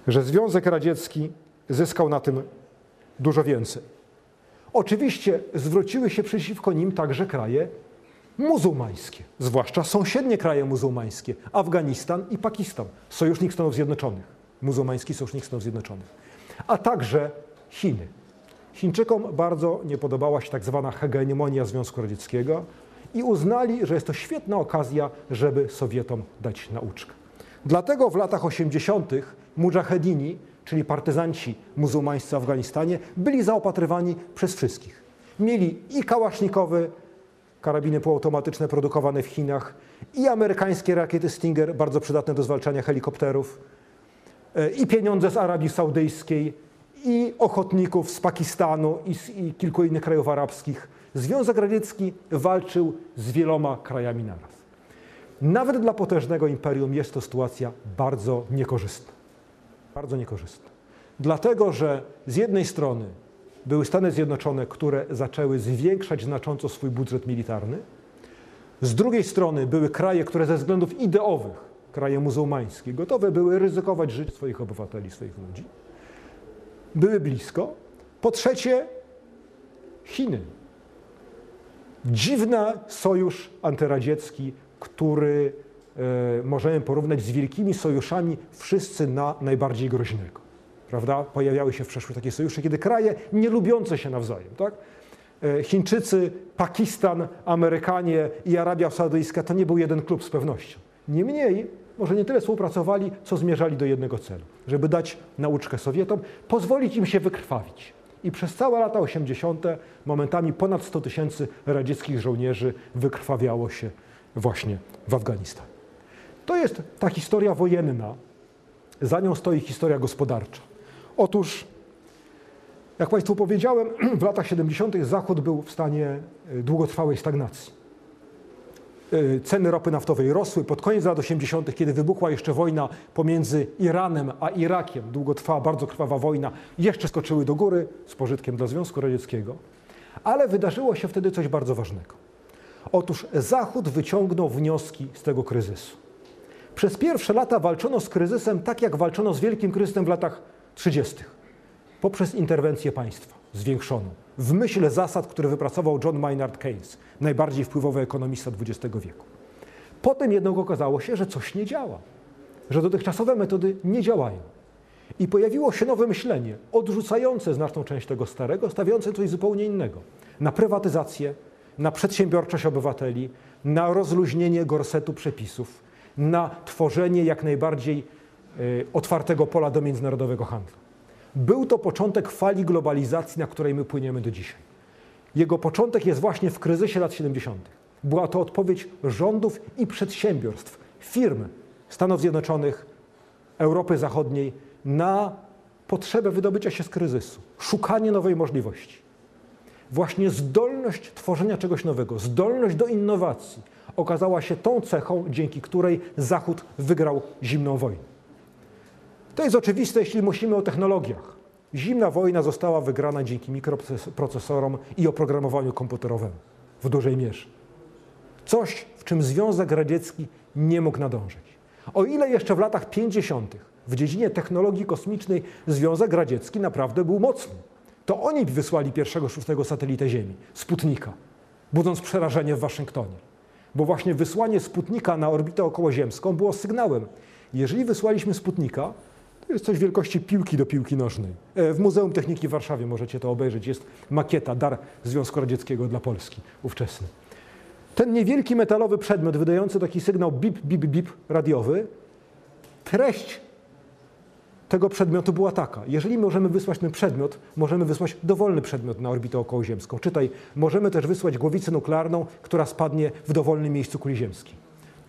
Że Związek Radziecki zyskał na tym dużo więcej. Oczywiście zwróciły się przeciwko nim także kraje muzułmańskie, zwłaszcza sąsiednie kraje muzułmańskie, Afganistan i Pakistan, sojusznik Stanów Zjednoczonych, muzułmański sojusznik Stanów Zjednoczonych, a także Chiny. Chińczykom bardzo nie podobała się tak zwana hegemonia Związku Radzieckiego, i uznali, że jest to świetna okazja, żeby Sowietom dać nauczkę. Dlatego w latach 80. mujahedini, czyli partyzanci muzułmańscy w Afganistanie, byli zaopatrywani przez wszystkich. Mieli i kałasznikowy, karabiny półautomatyczne produkowane w Chinach, i amerykańskie rakiety Stinger, bardzo przydatne do zwalczania helikopterów, e, i pieniądze z Arabii Saudyjskiej, i ochotników z Pakistanu i, z, i kilku innych krajów arabskich. Związek Radziecki walczył z wieloma krajami naraz. Nawet dla potężnego imperium jest to sytuacja bardzo niekorzystna. Bardzo niekorzystna. Dlatego, że z jednej strony były Stany Zjednoczone, które zaczęły zwiększać znacząco swój budżet militarny, z drugiej strony były kraje, które ze względów ideowych, kraje muzułmańskie, gotowe były ryzykować życie swoich obywateli, swoich ludzi, były blisko. Po trzecie, Chiny. Dziwny sojusz antyradziecki, który e, możemy porównać z wielkimi sojuszami wszyscy na najbardziej groźnego. Prawda? Pojawiały się w przeszłości takie sojusze, kiedy kraje nie lubiące się nawzajem, tak? E, Chińczycy, Pakistan, Amerykanie i Arabia Saudyjska to nie był jeden klub z pewnością. Niemniej, może nie tyle współpracowali, co zmierzali do jednego celu, żeby dać nauczkę Sowietom, pozwolić im się wykrwawić. I przez całe lata 80. momentami ponad 100 tysięcy radzieckich żołnierzy wykrwawiało się właśnie w Afganistanie. To jest ta historia wojenna, za nią stoi historia gospodarcza. Otóż, jak Państwu powiedziałem, *clears throat* w latach 70. Zachód był w stanie y, długotrwałej stagnacji. Y, ceny ropy naftowej rosły. Pod koniec lat 80., kiedy wybuchła jeszcze wojna pomiędzy Iranem a Irakiem, długo trwała bardzo krwawa wojna, jeszcze skoczyły do góry z pożytkiem dla Związku Radzieckiego. Ale wydarzyło się wtedy coś bardzo ważnego. Otóż Zachód wyciągnął wnioski z tego kryzysu. Przez pierwsze lata walczono z kryzysem tak, jak walczono z wielkim kryzysem w latach 30. poprzez interwencję państwa zwiększoną, w myśl zasad, które wypracował John Maynard Keynes, najbardziej wpływowy ekonomista XX wieku. Potem jednak okazało się, że coś nie działa, że dotychczasowe metody nie działają. I pojawiło się nowe myślenie, odrzucające znaczną część tego starego, stawiające coś zupełnie innego na prywatyzację, na przedsiębiorczość obywateli, na rozluźnienie gorsetu przepisów, na tworzenie jak najbardziej otwartego pola do międzynarodowego handlu. Był to początek fali globalizacji, na której my płyniemy do dzisiaj. Jego początek jest właśnie w kryzysie lat 70. Była to odpowiedź rządów i przedsiębiorstw, firm Stanów Zjednoczonych, Europy Zachodniej na potrzebę wydobycia się z kryzysu, szukanie nowej możliwości. Właśnie zdolność tworzenia czegoś nowego, zdolność do innowacji okazała się tą cechą, dzięki której Zachód wygrał zimną wojnę. To jest oczywiste, jeśli myślimy o technologiach. Zimna wojna została wygrana dzięki mikroprocesorom i oprogramowaniu komputerowemu w dużej mierze. Coś, w czym Związek Radziecki nie mógł nadążyć. O ile jeszcze w latach 50. w dziedzinie technologii kosmicznej Związek Radziecki naprawdę był mocny, to oni wysłali pierwszego szóstego satelitę Ziemi, Sputnika, budząc przerażenie w Waszyngtonie. Bo właśnie wysłanie Sputnika na orbitę okołoziemską było sygnałem. Jeżeli wysłaliśmy Sputnika, to jest coś wielkości piłki do piłki nożnej. E, w Muzeum Techniki w Warszawie możecie to obejrzeć. Jest makieta, dar Związku Radzieckiego dla Polski ówczesny. Ten niewielki metalowy przedmiot wydający taki sygnał bip, bip, bip radiowy, treść tego przedmiotu była taka. Jeżeli możemy wysłać ten przedmiot, możemy wysłać dowolny przedmiot na orbitę okołoziemską. Czytaj, możemy też wysłać głowicę nuklearną, która spadnie w dowolnym miejscu kuli ziemskiej.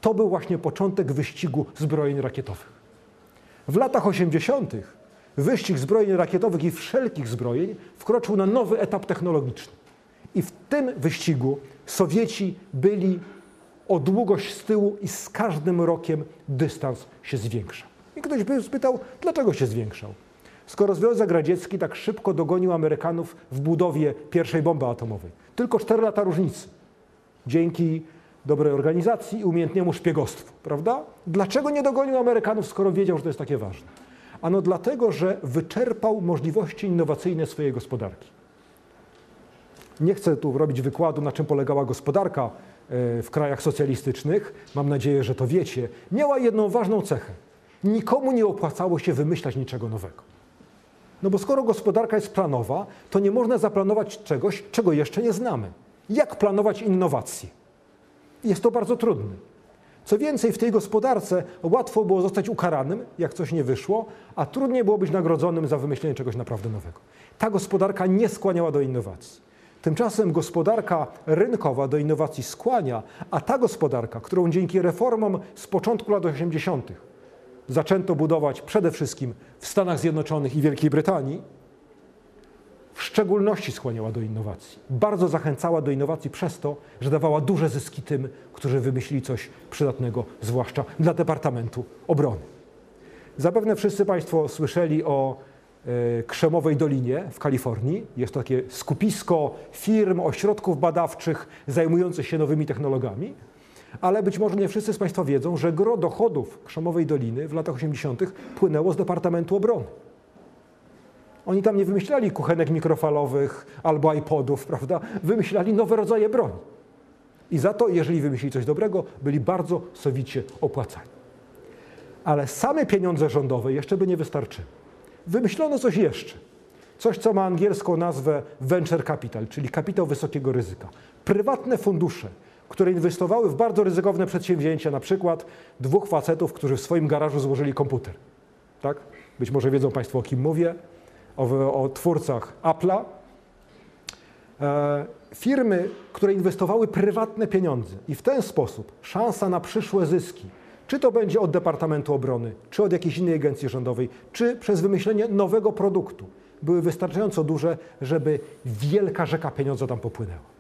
To był właśnie początek wyścigu zbrojeń rakietowych. W latach 80. wyścig zbrojeń rakietowych i wszelkich zbrojeń wkroczył na nowy etap technologiczny. I w tym wyścigu Sowieci byli o długość z tyłu i z każdym rokiem dystans się zwiększa. I ktoś by spytał, dlaczego się zwiększał? Skoro Związek Radziecki tak szybko dogonił Amerykanów w budowie pierwszej bomby atomowej. Tylko 4 lata różnicy. Dzięki dobrej organizacji i umiejętnemu szpiegostwu, prawda? Dlaczego nie dogonił Amerykanów, skoro wiedział, że to jest takie ważne? Ano dlatego, że wyczerpał możliwości innowacyjne swojej gospodarki. Nie chcę tu robić wykładu, na czym polegała gospodarka e, w krajach socjalistycznych. Mam nadzieję, że to wiecie. Miała jedną ważną cechę. Nikomu nie opłacało się wymyślać niczego nowego. No bo skoro gospodarka jest planowa, to nie można zaplanować czegoś, czego jeszcze nie znamy. Jak planować innowacje? Jest to bardzo trudne. Co więcej, w tej gospodarce łatwo było zostać ukaranym, jak coś nie wyszło, a trudniej było być nagrodzonym za wymyślenie czegoś naprawdę nowego. Ta gospodarka nie skłaniała do innowacji. Tymczasem gospodarka rynkowa do innowacji skłania, a ta gospodarka, którą dzięki reformom z początku lat 80. zaczęto budować przede wszystkim w Stanach Zjednoczonych i Wielkiej Brytanii, w szczególności skłaniała do innowacji. Bardzo zachęcała do innowacji przez to, że dawała duże zyski tym, którzy wymyślili coś przydatnego, zwłaszcza dla Departamentu Obrony. Zapewne wszyscy Państwo słyszeli o e, Krzemowej Dolinie w Kalifornii. Jest to takie skupisko firm, ośrodków badawczych zajmujących się nowymi technologiami. Ale być może nie wszyscy z Państwa wiedzą, że gro dochodów Krzemowej Doliny w latach 80. płynęło z Departamentu Obrony. Oni tam nie wymyślali kuchenek mikrofalowych albo iPodów, prawda? Wymyślali nowe rodzaje broni. I za to, jeżeli wymyślili coś dobrego, byli bardzo sowicie opłacani. Ale same pieniądze rządowe jeszcze by nie wystarczyły. Wymyślono coś jeszcze. Coś, co ma angielską nazwę venture capital, czyli kapitał wysokiego ryzyka. Prywatne fundusze, które inwestowały w bardzo ryzykowne przedsięwzięcia, na przykład dwóch facetów, którzy w swoim garażu złożyli komputer. Tak? Być może wiedzą Państwo, o kim mówię o, o twórcach Apple'a, e, firmy, które inwestowały prywatne pieniądze i w ten sposób szansa na przyszłe zyski, czy to będzie od Departamentu Obrony, czy od jakiejś innej agencji rządowej, czy przez wymyślenie nowego produktu, były wystarczająco duże, żeby wielka rzeka pieniądza tam popłynęła.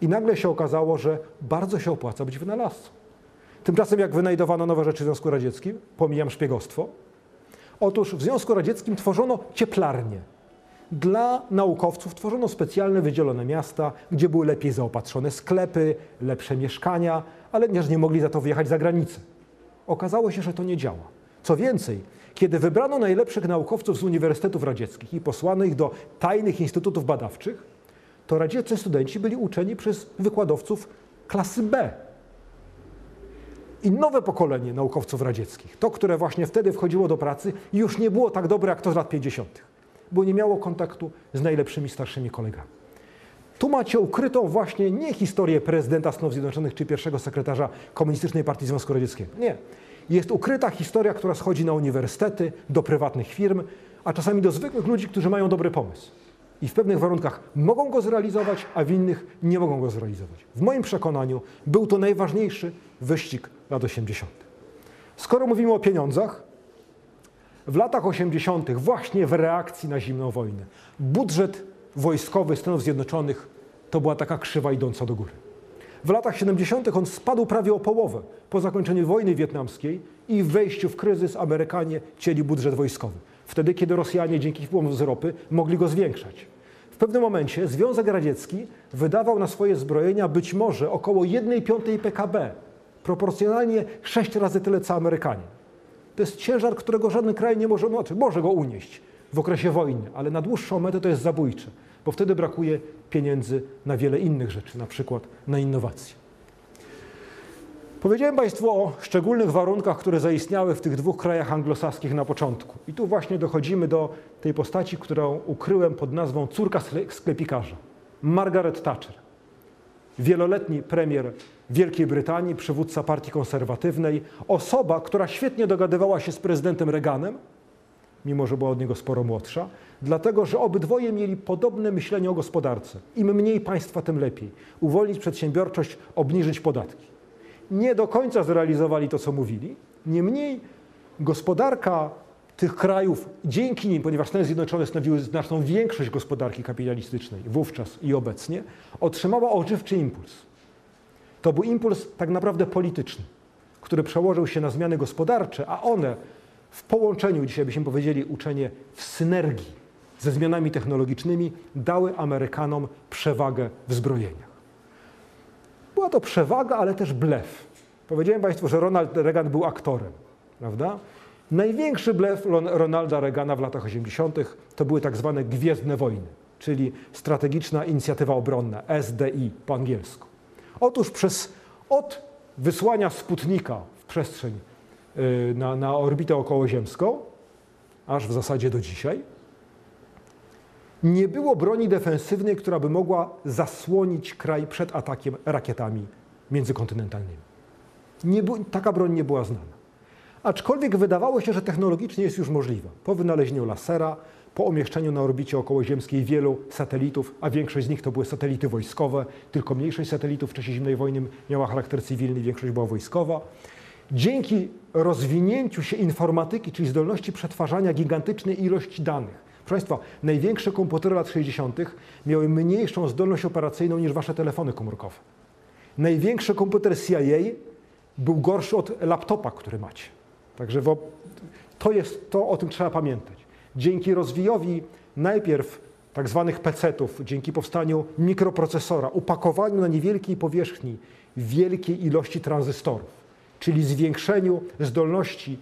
I nagle się okazało, że bardzo się opłaca być wynalazcą. Tymczasem jak wynajdowano nowe rzeczy w Związku Radzieckim, pomijam szpiegostwo, Otóż w Związku Radzieckim tworzono cieplarnie. Dla naukowców tworzono specjalne wydzielone miasta, gdzie były lepiej zaopatrzone sklepy, lepsze mieszkania, ale nie mogli za to wyjechać za granicę. Okazało się, że to nie działa. Co więcej, kiedy wybrano najlepszych naukowców z uniwersytetów radzieckich i posłano ich do tajnych instytutów badawczych, to radzieccy studenci byli uczeni przez wykładowców klasy B, i nowe pokolenie naukowców radzieckich, to, które właśnie wtedy wchodziło do pracy, już nie było tak dobre jak to z lat 50., bo nie miało kontaktu z najlepszymi starszymi kolegami. Tu macie ukrytą właśnie nie historię prezydenta Stanów Zjednoczonych czy pierwszego sekretarza Komunistycznej Partii Związku Radzieckiego. Nie. Jest ukryta historia, która schodzi na uniwersytety, do prywatnych firm, a czasami do zwykłych ludzi, którzy mają dobry pomysł i w pewnych warunkach mogą go zrealizować, a w innych nie mogą go zrealizować. W moim przekonaniu był to najważniejszy wyścig lat 80. Skoro mówimy o pieniądzach, w latach 80., właśnie w reakcji na zimną wojnę, budżet wojskowy Stanów Zjednoczonych to była taka krzywa idąca do góry. W latach 70. on spadł prawie o połowę po zakończeniu wojny wietnamskiej i wejściu w kryzys Amerykanie cięli budżet wojskowy. Wtedy, kiedy Rosjanie dzięki wpływom z ropy mogli go zwiększać. W pewnym momencie Związek Radziecki wydawał na swoje zbrojenia być może około 1,5 PKB, proporcjonalnie 6 razy tyle co Amerykanie. To jest ciężar, którego żaden kraj nie może, znaczy może go unieść w okresie wojny, ale na dłuższą metę to jest zabójcze, bo wtedy brakuje pieniędzy na wiele innych rzeczy, na przykład na innowacje. Powiedziałem Państwu o szczególnych warunkach, które zaistniały w tych dwóch krajach anglosaskich na początku. I tu właśnie dochodzimy do tej postaci, którą ukryłem pod nazwą córka sklepikarza. Margaret Thatcher. Wieloletni premier Wielkiej Brytanii, przywódca partii konserwatywnej, osoba, która świetnie dogadywała się z prezydentem Reaganem, mimo że była od niego sporo młodsza, dlatego że obydwoje mieli podobne myślenie o gospodarce. Im mniej państwa, tym lepiej. Uwolnić przedsiębiorczość, obniżyć podatki nie do końca zrealizowali to, co mówili. Niemniej gospodarka tych krajów, dzięki nim, ponieważ Stany Zjednoczone stanowiły znaczną większość gospodarki kapitalistycznej wówczas i obecnie, otrzymała ożywczy impuls. To był impuls tak naprawdę polityczny, który przełożył się na zmiany gospodarcze, a one w połączeniu, dzisiaj byśmy powiedzieli uczenie w synergii ze zmianami technologicznymi, dały Amerykanom przewagę w zbrojeniach. Była to przewaga, ale też blef. Powiedziałem Państwu, że Ronald Reagan był aktorem, prawda? Największy blef Ronalda Reagana w latach 80. to były tak zwane gwiezdne wojny, czyli strategiczna inicjatywa obronna, SDI po angielsku. Otóż przez, od wysłania Sputnika w przestrzeń y, na, na orbitę okołoziemską, aż w zasadzie do dzisiaj, nie było broni defensywnej, która by mogła zasłonić kraj przed atakiem rakietami międzykontynentalnymi. Nie, taka broń nie była znana. Aczkolwiek wydawało się, że technologicznie jest już możliwa. Po wynalezieniu lasera, po umieszczeniu na orbicie okołoziemskiej wielu satelitów, a większość z nich to były satelity wojskowe, tylko mniejszość satelitów w czasie zimnej wojny miała charakter cywilny, większość była wojskowa. Dzięki rozwinięciu się informatyki, czyli zdolności przetwarzania gigantycznej ilości danych, Proszę Państwa, największe komputery lat 60. miały mniejszą zdolność operacyjną niż Wasze telefony komórkowe. Największy komputer CIA był gorszy od laptopa, który macie. Także to jest to, o tym trzeba pamiętać. Dzięki rozwojowi najpierw tak zwanych PC-ów, dzięki powstaniu mikroprocesora, upakowaniu na niewielkiej powierzchni wielkiej ilości tranzystorów, czyli zwiększeniu zdolności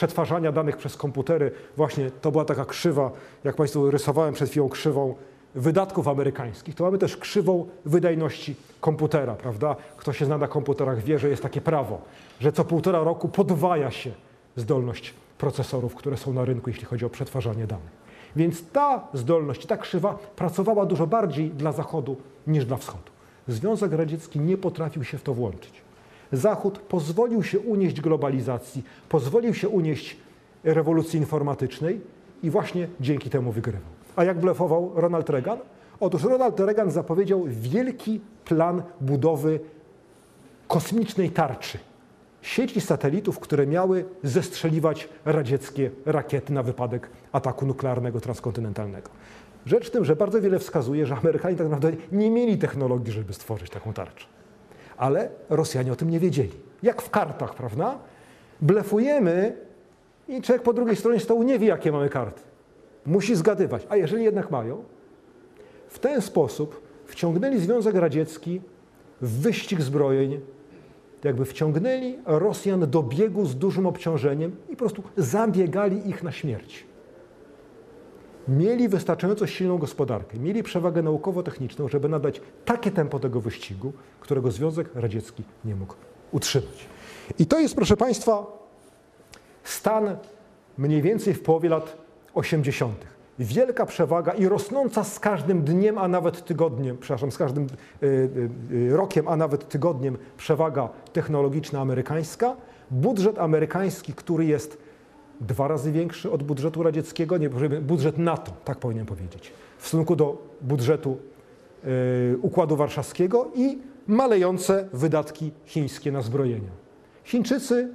przetwarzania danych przez komputery, właśnie to była taka krzywa, jak Państwu rysowałem przed chwilą krzywą wydatków amerykańskich, to mamy też krzywą wydajności komputera, prawda? Kto się zna na komputerach wie, że jest takie prawo, że co półtora roku podwaja się zdolność procesorów, które są na rynku, jeśli chodzi o przetwarzanie danych. Więc ta zdolność, ta krzywa pracowała dużo bardziej dla Zachodu niż dla Wschodu. Związek Radziecki nie potrafił się w to włączyć. Zachód pozwolił się unieść globalizacji, pozwolił się unieść rewolucji informatycznej i właśnie dzięki temu wygrywał. A jak blefował Ronald Reagan? Otóż Ronald Reagan zapowiedział wielki plan budowy kosmicznej tarczy. Sieci satelitów, które miały zestrzeliwać radzieckie rakiety na wypadek ataku nuklearnego transkontynentalnego. Rzecz w tym, że bardzo wiele wskazuje, że Amerykanie tak naprawdę nie mieli technologii, żeby stworzyć taką tarczę ale Rosjanie o tym nie wiedzieli. Jak w kartach, prawda? Blefujemy i człowiek po drugiej stronie stołu nie wie, jakie mamy karty. Musi zgadywać. A jeżeli jednak mają, w ten sposób wciągnęli Związek Radziecki w wyścig zbrojeń, jakby wciągnęli Rosjan do biegu z dużym obciążeniem i po prostu zabiegali ich na śmierć mieli wystarczająco silną gospodarkę, mieli przewagę naukowo-techniczną, żeby nadać takie tempo tego wyścigu, którego Związek Radziecki nie mógł utrzymać. I to jest, proszę Państwa, stan mniej więcej w połowie lat 80. Wielka przewaga i rosnąca z każdym dniem, a nawet tygodniem, przepraszam, z każdym y, y, y, rokiem, a nawet tygodniem przewaga technologiczna amerykańska. Budżet amerykański, który jest dwa razy większy od budżetu radzieckiego, nie, budżet NATO, tak powinien powiedzieć, w stosunku do budżetu y, Układu Warszawskiego i malejące wydatki chińskie na zbrojenia. Chińczycy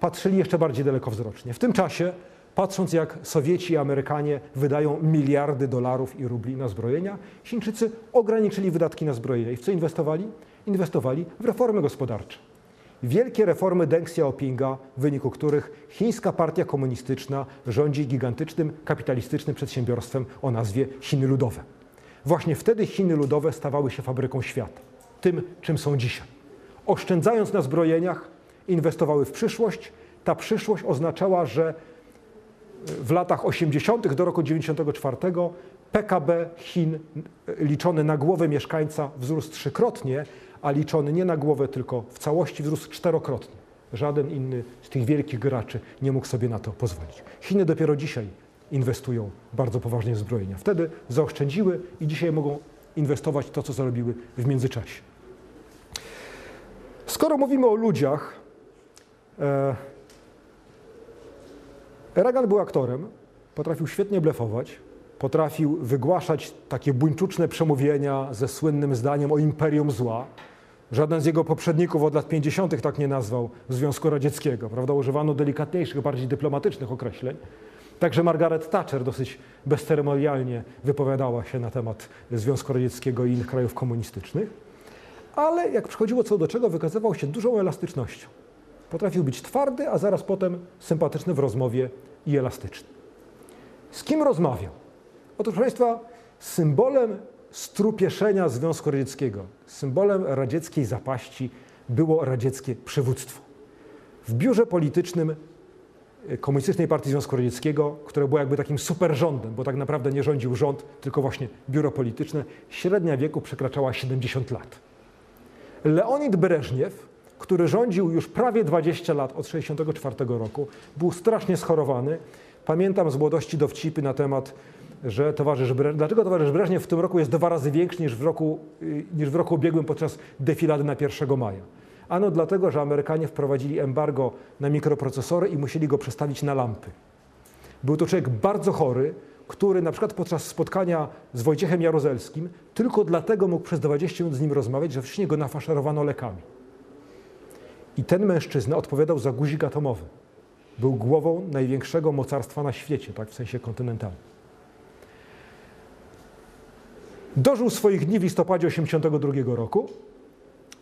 patrzyli jeszcze bardziej dalekowzrocznie. W tym czasie, patrząc jak Sowieci i Amerykanie wydają miliardy dolarów i rubli na zbrojenia, Chińczycy ograniczyli wydatki na zbrojenia. I w co inwestowali? Inwestowali w reformy gospodarcze wielkie reformy Deng Xiaopinga, w wyniku których chińska partia komunistyczna rządzi gigantycznym kapitalistycznym przedsiębiorstwem o nazwie Chiny Ludowe. Właśnie wtedy Chiny Ludowe stawały się fabryką świata, tym czym są dzisiaj. Oszczędzając na zbrojeniach, inwestowały w przyszłość. Ta przyszłość oznaczała, że w latach 80. do roku 94 PKB Chin liczony na głowę mieszkańca wzrósł trzykrotnie, a liczony nie na głowę, tylko w całości wzrósł czterokrotnie. Żaden inny z tych wielkich graczy nie mógł sobie na to pozwolić. Chiny dopiero dzisiaj inwestują bardzo poważnie w zbrojenia. Wtedy zaoszczędziły i dzisiaj mogą inwestować to, co zarobiły w międzyczasie. Skoro mówimy o ludziach, e, Reagan był aktorem, potrafił świetnie blefować, potrafił wygłaszać takie buńczuczne przemówienia ze słynnym zdaniem o imperium zła. Żaden z jego poprzedników od lat 50. tak nie nazwał Związku Radzieckiego, prawda? Używano delikatniejszych, bardziej dyplomatycznych określeń. Także Margaret Thatcher dosyć bezceremonialnie wypowiadała się na temat Związku Radzieckiego i innych krajów komunistycznych. Ale jak przychodziło co do czego, wykazywał się dużą elastycznością. Potrafił być twardy, a zaraz potem sympatyczny w rozmowie i elastyczny. Z kim rozmawiał? Otóż, proszę Państwa, symbolem strupieszenia Związku Radzieckiego, symbolem radzieckiej zapaści było radzieckie przywództwo. W biurze politycznym e, Komunistycznej Partii Związku Radzieckiego, które było jakby takim superrządem, bo tak naprawdę nie rządził rząd, tylko właśnie biuro polityczne, średnia wieku przekraczała 70 lat. Leonid Breżniew, który rządził już prawie 20 lat od 1964 roku, był strasznie schorowany. Pamiętam z młodości dowcipy na temat że towarzysz dlaczego towarzysz Breżniew w tym roku jest dwa razy większy niż w roku, y, niż w roku ubiegłym podczas defilady na 1 maja? Ano dlatego, że Amerykanie wprowadzili embargo na mikroprocesory i musieli go przestawić na lampy. Był to człowiek bardzo chory, który na przykład podczas spotkania z Wojciechem Jaruzelskim tylko dlatego mógł przez 20 minut z nim rozmawiać, że wcześniej go nafaszerowano lekami. I ten mężczyzna odpowiadał za guzik atomowy. Był głową największego mocarstwa na świecie, tak w sensie kontynentalnym. Dożył swoich dni w listopadzie 1982 roku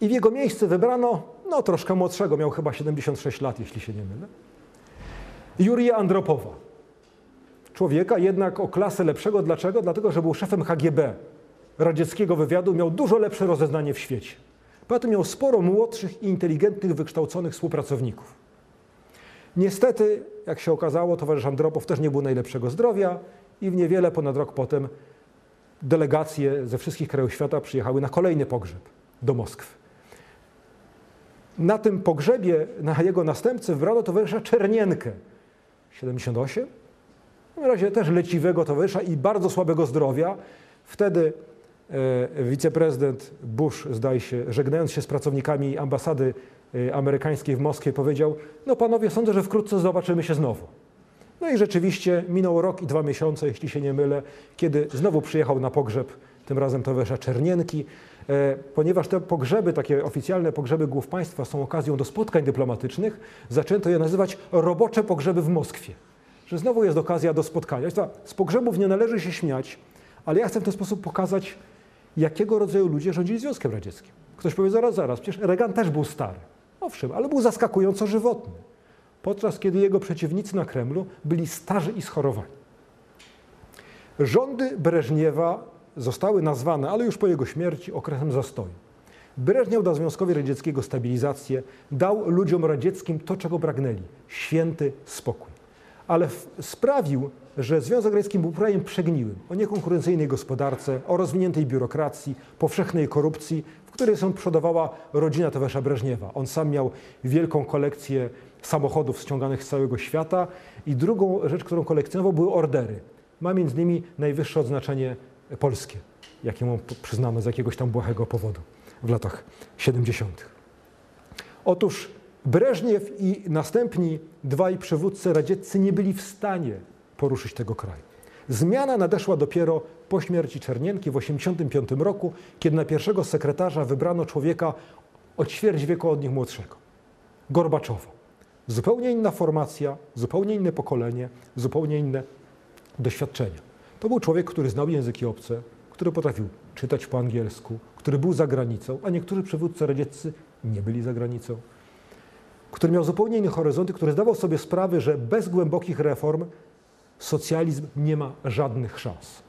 i w jego miejsce wybrano, no troszkę młodszego, miał chyba 76 lat, jeśli się nie mylę, Jurija Andropowa. Człowieka jednak o klasę lepszego. Dlaczego? Dlatego, że był szefem HGB, radzieckiego wywiadu, miał dużo lepsze rozeznanie w świecie. Poza tym miał sporo młodszych i inteligentnych, wykształconych współpracowników. Niestety, jak się okazało, towarzysz Andropow też nie był najlepszego zdrowia i w niewiele ponad rok potem delegacje ze wszystkich krajów świata przyjechały na kolejny pogrzeb do Moskwy. Na tym pogrzebie, na jego następcę wybrano towarzysza Czernienkę, 78, w razie też leciwego towarzysza i bardzo słabego zdrowia. Wtedy e, wiceprezydent Bush, zdaje się, żegnając się z pracownikami ambasady e, amerykańskiej w Moskwie, powiedział: No panowie, sądzę, że wkrótce zobaczymy się znowu. No i rzeczywiście minął rok i dwa miesiące, jeśli się nie mylę, kiedy znowu przyjechał na pogrzeb, tym razem towarzysza Czernienki. E, ponieważ te pogrzeby, takie oficjalne pogrzeby głów państwa są okazją do spotkań dyplomatycznych, zaczęto je nazywać robocze pogrzeby w Moskwie. Że znowu jest okazja do spotkania. Z pogrzebów nie należy się śmiać, ale ja chcę w ten sposób pokazać, jakiego rodzaju ludzie rządzili Związkiem Radzieckim. Ktoś powie, zaraz, zaraz, przecież Reagan też był stary. Owszem, ale był zaskakująco żywotny. Podczas kiedy jego przeciwnicy na Kremlu byli starzy i schorowani. Rządy Breżniewa zostały nazwane, ale już po jego śmierci, okresem zastoju. Breżniew dał Związkowi Radzieckiego stabilizację, dał ludziom radzieckim to, czego pragnęli święty spokój. Ale sprawił, że Związek Radziecki był krajem przegniłym, o niekonkurencyjnej gospodarce, o rozwiniętej biurokracji, powszechnej korupcji, w której są przodowała rodzina towarzysza Breżniewa. On sam miał wielką kolekcję samochodów ściąganych z całego świata i drugą rzecz, którą kolekcjonował, były ordery. Ma między innymi najwyższe odznaczenie polskie, jakie mu przyznano z jakiegoś tam błahego powodu w latach 70. Otóż Breżniew i następni dwaj przywódcy radzieccy nie byli w stanie poruszyć tego kraju. Zmiana nadeszła dopiero po śmierci Czernienki w 1985 roku, kiedy na pierwszego sekretarza wybrano człowieka o ćwierć wieku od nich młodszego. Gorbaczowa. Zupełnie inna formacja, zupełnie inne pokolenie, zupełnie inne doświadczenia. To był człowiek, który znał języki obce, który potrafił czytać po angielsku, który był za granicą, a niektórzy przywódcy radzieccy nie byli za granicą, który miał zupełnie inny horyzonty, który zdawał sobie sprawę, że bez głębokich reform socjalizm nie ma żadnych szans.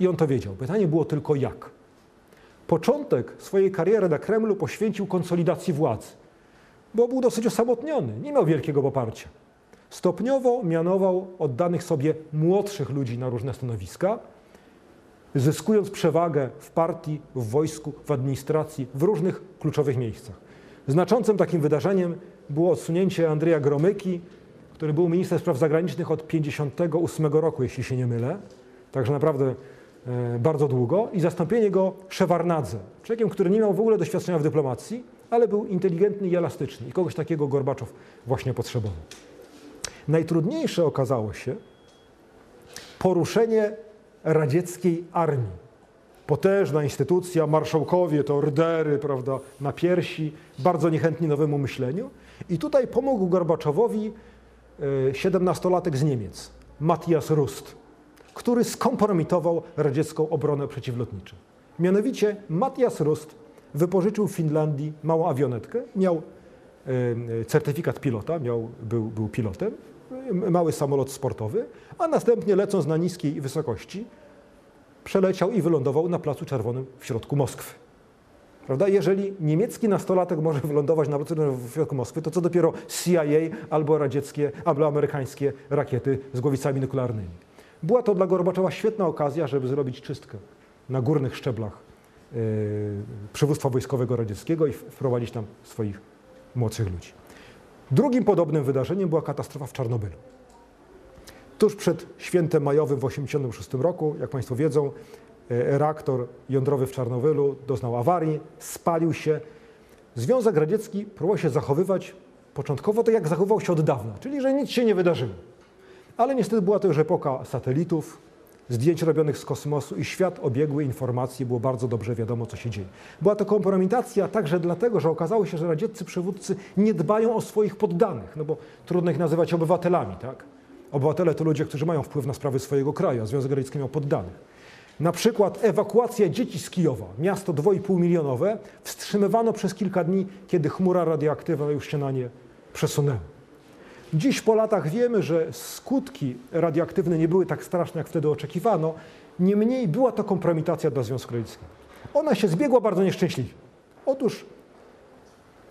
I on to wiedział. Pytanie było tylko jak. Początek swojej kariery na Kremlu poświęcił konsolidacji władzy, bo był dosyć osamotniony, nie miał wielkiego poparcia. Stopniowo mianował oddanych sobie młodszych ludzi na różne stanowiska, zyskując przewagę w partii, w wojsku, w administracji, w różnych kluczowych miejscach. Znaczącym takim wydarzeniem było odsunięcie Andrzeja Gromyki, który był ministrem spraw zagranicznych od 1958 roku, jeśli się nie mylę, także naprawdę e, bardzo długo, i zastąpienie go Szewarnadze, człowiekiem, który nie miał w ogóle doświadczenia w dyplomacji, ale był inteligentny i elastyczny. I kogoś takiego Gorbaczow właśnie potrzebował. Najtrudniejsze okazało się poruszenie radzieckiej armii. Potężna instytucja, marszałkowie, to ordery, prawda, na piersi, bardzo niechętni nowemu myśleniu. I tutaj pomógł Gorbaczowowi 17-latek e, z Niemiec, Matthias Rust, który skompromitował radziecką obronę przeciwlotniczą. Mianowicie Matthias Rust wypożyczył w Finlandii małą awionetkę, miał e, certyfikat pilota, miał, był, był pilotem, mały samolot sportowy, a następnie lecąc na niskiej wysokości, przeleciał i wylądował na Placu Czerwonym w środku Moskwy. Prawda? Jeżeli niemiecki nastolatek może *laughs* wylądować na Placu w środku Moskwy, to co dopiero CIA albo radzieckie, albo amerykańskie rakiety z głowicami nuklearnymi. Była to dla Gorbaczowa świetna okazja, żeby zrobić czystkę na górnych szczeblach przywództwa wojskowego radzieckiego i wprowadzić tam swoich młodszych ludzi. Drugim podobnym wydarzeniem była katastrofa w Czarnobylu. Tuż przed świętem majowym w 1986 roku, jak Państwo wiedzą, e, reaktor jądrowy w Czarnobylu doznał awarii, spalił się. Związek Radziecki próbował się zachowywać początkowo tak, jak zachowywał się od dawna, czyli że nic się nie wydarzyło. Ale niestety była to już epoka satelitów, zdjęć robionych z kosmosu i świat obiegły informacji, było bardzo dobrze wiadomo, co się dzieje. Była to kompromitacja także dlatego, że okazało się, że radzieccy przywódcy nie dbają o swoich poddanych, no bo trudno ich nazywać obywatelami, tak? Obywatele to ludzie, którzy mają wpływ na sprawy swojego kraju, a Związek Radziecki miał poddanych. Na przykład ewakuacja dzieci z Kijowa, miasto 2,5 milionowe, wstrzymywano przez kilka dni, kiedy chmura radioaktywna już się na nie przesunęła. Dziś po latach wiemy, że skutki radioaktywne nie były tak straszne, jak wtedy oczekiwano. Niemniej była to kompromitacja dla Związku Radzieckiego. Ona się zbiegła bardzo nieszczęśliwie. Otóż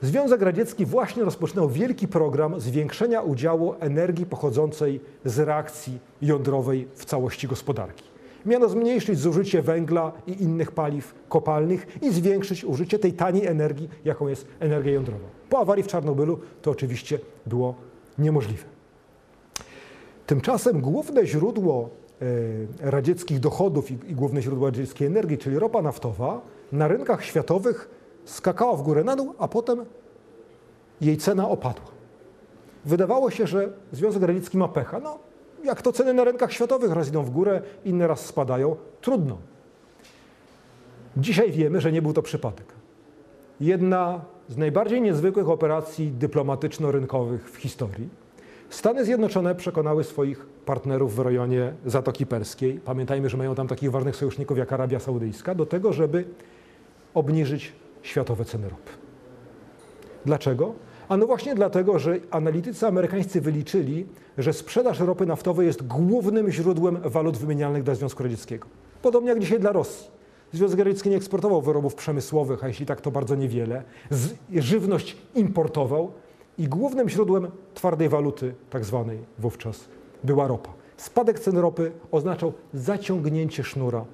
Związek Radziecki właśnie rozpoczynał wielki program zwiększenia udziału energii pochodzącej z reakcji jądrowej w całości gospodarki. Miano zmniejszyć zużycie węgla i innych paliw kopalnych i zwiększyć użycie tej taniej energii, jaką jest energia jądrowa. Po awarii w Czarnobylu to oczywiście było niemożliwe. Tymczasem główne źródło e, radzieckich dochodów i, główne źródło radzieckiej energii, czyli ropa naftowa, na rynkach światowych skakała w górę na dół, a potem jej cena opadła. Wydawało się, że Związek Radziecki ma pecha. No, jak to ceny na rynkach światowych raz idą w górę, inne raz spadają, trudno. Dzisiaj wiemy, że nie był to przypadek. Jedna z najbardziej niezwykłych operacji dyplomatyczno-rynkowych w historii. Stany Zjednoczone przekonały swoich partnerów w rejonie Zatoki Perskiej, pamiętajmy, że mają tam takich ważnych sojuszników jak Arabia Saudyjska, do tego, żeby obniżyć światowe ceny ropy. Dlaczego? A no właśnie dlatego, że analitycy amerykańscy wyliczyli, że sprzedaż ropy naftowej jest głównym źródłem walut wymienialnych dla Związku Radzieckiego. Podobnie jak dzisiaj dla Rosji. Związek Radziecki nie eksportował wyrobów przemysłowych, a jeśli tak, to bardzo niewiele. Żywność importował i głównym źródłem twardej waluty, tak zwanej wówczas, była ropa. Spadek cen ropy oznaczał zaciągnięcie sznura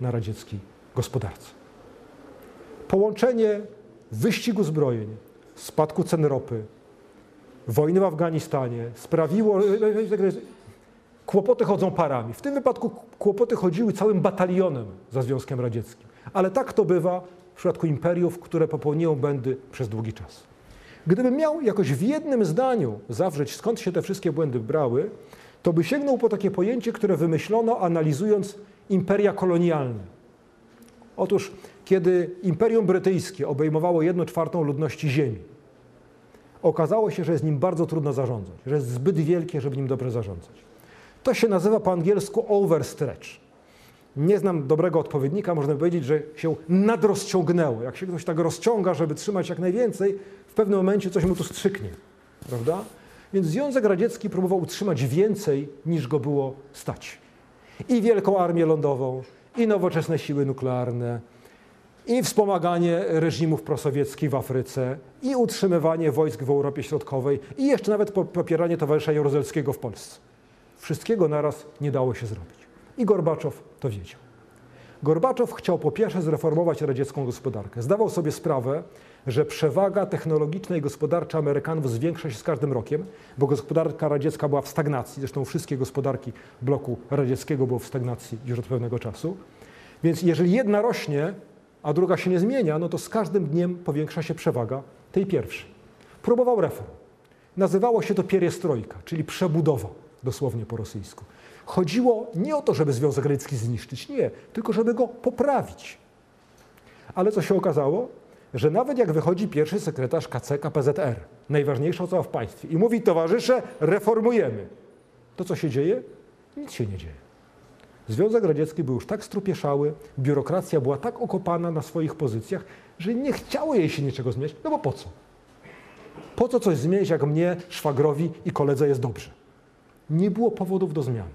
na radzieckiej gospodarce. Połączenie wyścigu zbrojeń, spadku cen ropy, wojny w Afganistanie sprawiło, kłopoty chodzą parami. W tym wypadku kłopoty chodziły całym batalionem za Związkiem Radzieckim. Ale tak to bywa w przypadku imperiów, które popełniają błędy przez długi czas. Gdybym miał jakoś w jednym zdaniu zawrzeć, skąd się te wszystkie błędy brały, to by sięgnął po takie pojęcie, które wymyślono analizując imperia kolonialne. Otóż, kiedy Imperium Brytyjskie obejmowało jedną czwartą ludności Ziemi, okazało się, że jest nim bardzo trudno zarządzać, że jest zbyt wielkie, żeby nim dobrze zarządzać. To się nazywa po angielsku overstretch. Nie znam dobrego odpowiednika, można powiedzieć, że się nadrozciągnęło. Jak się ktoś tak rozciąga, żeby trzymać jak najwięcej, w pewnym momencie coś mu tu strzyknie, prawda? Więc Związek Radziecki próbował utrzymać więcej, niż go było stać. I wielką armię lądową, i nowoczesne siły nuklearne, i wspomaganie reżimów prosowieckich w Afryce, i utrzymywanie wojsk w Europie Środkowej, i jeszcze nawet popieranie towarzysza Jaruzelskiego w Polsce. Wszystkiego naraz nie dało się zrobić. I Gorbaczow to wiedział. Gorbaczow chciał po pierwsze zreformować radziecką gospodarkę. Zdawał sobie sprawę, że przewaga technologiczna i gospodarcza Amerykanów zwiększa się z każdym rokiem, bo gospodarka radziecka była w stagnacji. Zresztą wszystkie gospodarki bloku radzieckiego były w stagnacji już od pewnego czasu. Więc jeżeli jedna rośnie, a druga się nie zmienia, no to z każdym dniem powiększa się przewaga tej pierwszej. Próbował reform. Nazywało się to pieriestrojka, czyli przebudowa, dosłownie po rosyjsku. Chodziło nie o to, żeby Związek Radziecki zniszczyć, nie, tylko żeby go poprawić. Ale co się okazało? Że nawet jak wychodzi pierwszy sekretarz KCK PZR, najważniejsza osoba w państwie, i mówi, towarzysze, reformujemy, to co się dzieje? Nic się nie dzieje. Związek Radziecki był już tak strupieszały, biurokracja była tak okopana na swoich pozycjach, że nie chciało jej się niczego zmieniać. No bo po co? Po co coś zmienić, jak mnie, szwagrowi i koledze jest dobrze? Nie było powodów do zmiany.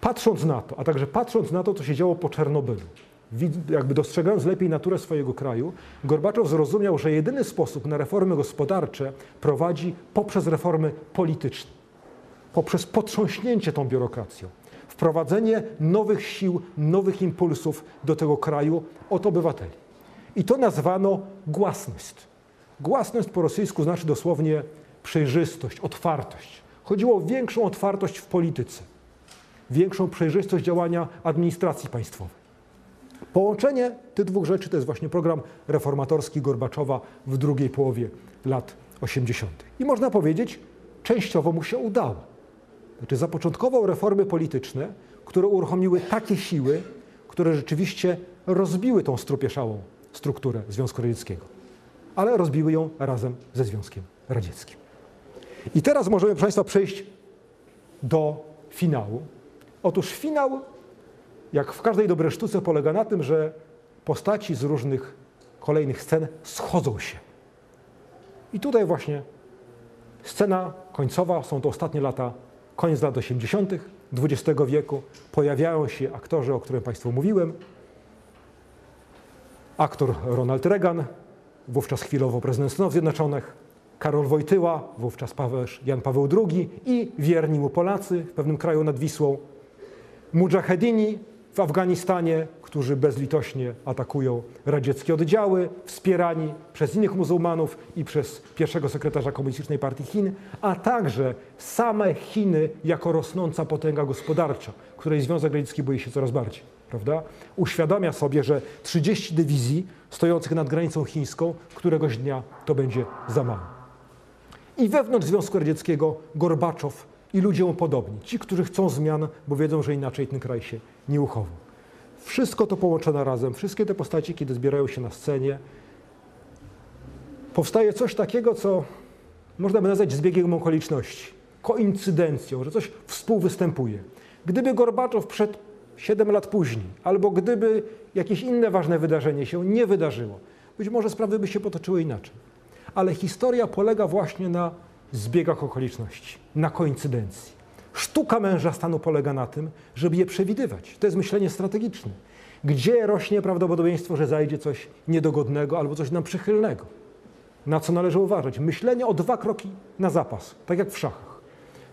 Patrząc na to, a także patrząc na to, co się działo po Czernobylu, jakby dostrzegając lepiej naturę swojego kraju, Gorbaczow zrozumiał, że jedyny sposób na reformy gospodarcze prowadzi poprzez reformy polityczne, poprzez potrząśnięcie tą biurokracją, wprowadzenie nowych sił, nowych impulsów do tego kraju od obywateli. I to nazwano głasność. Głasność po rosyjsku znaczy dosłownie przejrzystość, otwartość. Chodziło o większą otwartość w polityce większą przejrzystość działania administracji państwowej. Połączenie tych dwóch rzeczy to jest właśnie program reformatorski Gorbaczowa w drugiej połowie lat 80. I można powiedzieć, częściowo mu się udało. Znaczy zapoczątkował reformy polityczne, które uruchomiły takie siły, które rzeczywiście rozbiły tą strupieszałą strukturę Związku Radzieckiego. Ale rozbiły ją razem ze Związkiem Radzieckim. I teraz możemy, proszę Państwa, przejść do finału. Otóż finał, jak w każdej dobrej sztuce, polega na tym, że postaci z różnych kolejnych scen schodzą się. I tutaj właśnie scena końcowa, są to ostatnie lata, koniec lat 80. XX wieku. Pojawiają się aktorzy, o których Państwu mówiłem. Aktor Ronald Reagan, wówczas chwilowo prezydent Stanów Zjednoczonych, Karol Wojtyła, wówczas Jan Paweł II i wierni mu Polacy w pewnym kraju nad Wisłą, mujahedini w Afganistanie, którzy bezlitośnie atakują radzieckie oddziały, wspierani przez innych muzułmanów i przez pierwszego sekretarza Komunistycznej Partii Chin, a także same Chiny jako rosnąca potęga gospodarcza, której Związek Radziecki boi się coraz bardziej. Prawda? Uświadamia sobie, że 30 dywizji stojących nad granicą chińską któregoś dnia to będzie za mało. I wewnątrz Związku Radzieckiego Gorbaczow i ludzie mu podobni, ci, którzy chcą zmian, bo wiedzą, że inaczej ten kraj się nie uchowa. Wszystko to połączone razem, wszystkie te postaci, kiedy zbierają się na scenie, powstaje coś takiego, co można by nazwać zbiegiem okoliczności, koincydencją, że coś współwystępuje. Gdyby Gorbaczow przed 7 lat później, albo gdyby jakieś inne ważne wydarzenie się nie wydarzyło, być może sprawy by się potoczyły inaczej. Ale historia polega właśnie na zbiegach okoliczności, na koincydencji. Sztuka męża stanu polega na tym, żeby je przewidywać. To jest myślenie strategiczne. Gdzie rośnie prawdopodobieństwo, że zajdzie coś niedogodnego albo coś nam przychylnego? Na co należy uważać? Myślenie o dwa kroki na zapas, tak jak w szachach.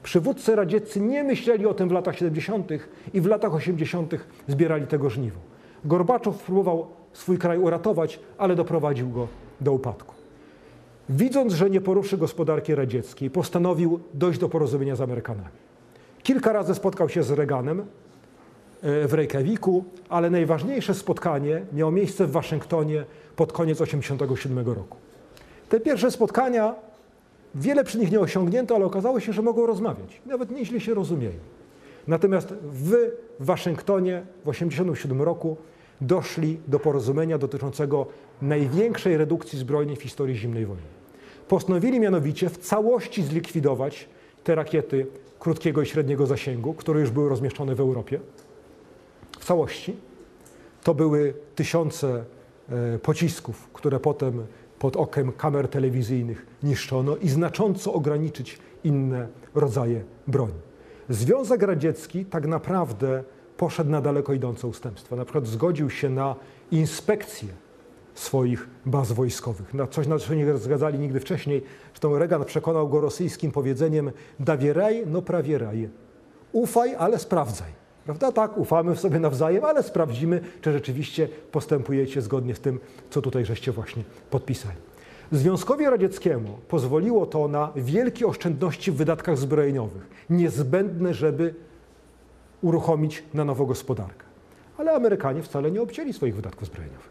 Przywódcy radzieccy nie myśleli o tym w latach 70. i w latach 80. zbierali tego żniwo. Gorbaczow próbował swój kraj uratować, ale doprowadził go do upadku. Widząc, że nie poruszy gospodarki radzieckiej, postanowił dojść do porozumienia z Amerykanami. Kilka razy spotkał się z Reaganem e, w Reykjaviku, ale najważniejsze spotkanie miało miejsce w Waszyngtonie pod koniec 1987 roku. Te pierwsze spotkania, wiele przy nich nie osiągnięto, ale okazało się, że mogą rozmawiać. Nawet nieźle się rozumieją. Natomiast w Waszyngtonie w 1987 roku doszli do porozumienia dotyczącego największej redukcji zbrojnej w historii zimnej wojny. Postanowili mianowicie w całości zlikwidować te rakiety krótkiego i średniego zasięgu, które już były rozmieszczone w Europie. W całości. To były tysiące e, pocisków, które potem pod okiem kamer telewizyjnych niszczono i znacząco ograniczyć inne rodzaje broni. Związek Radziecki tak naprawdę poszedł na daleko idące ustępstwa. Na przykład zgodził się na inspekcję swoich baz wojskowych. Na coś, na co nie zgadzali nigdy wcześniej. Zresztą Reagan przekonał go rosyjskim powiedzeniem dawieraj, no prawie raj. Ufaj, ale sprawdzaj. Prawda? Tak, ufamy sobie nawzajem, ale sprawdzimy, czy rzeczywiście postępujecie zgodnie z tym, co tutaj żeście właśnie podpisali. Związkowi Radzieckiemu pozwoliło to na wielkie oszczędności w wydatkach zbrojeniowych, niezbędne, żeby uruchomić na nowo gospodarkę. Ale Amerykanie wcale nie obcięli swoich wydatków zbrojeniowych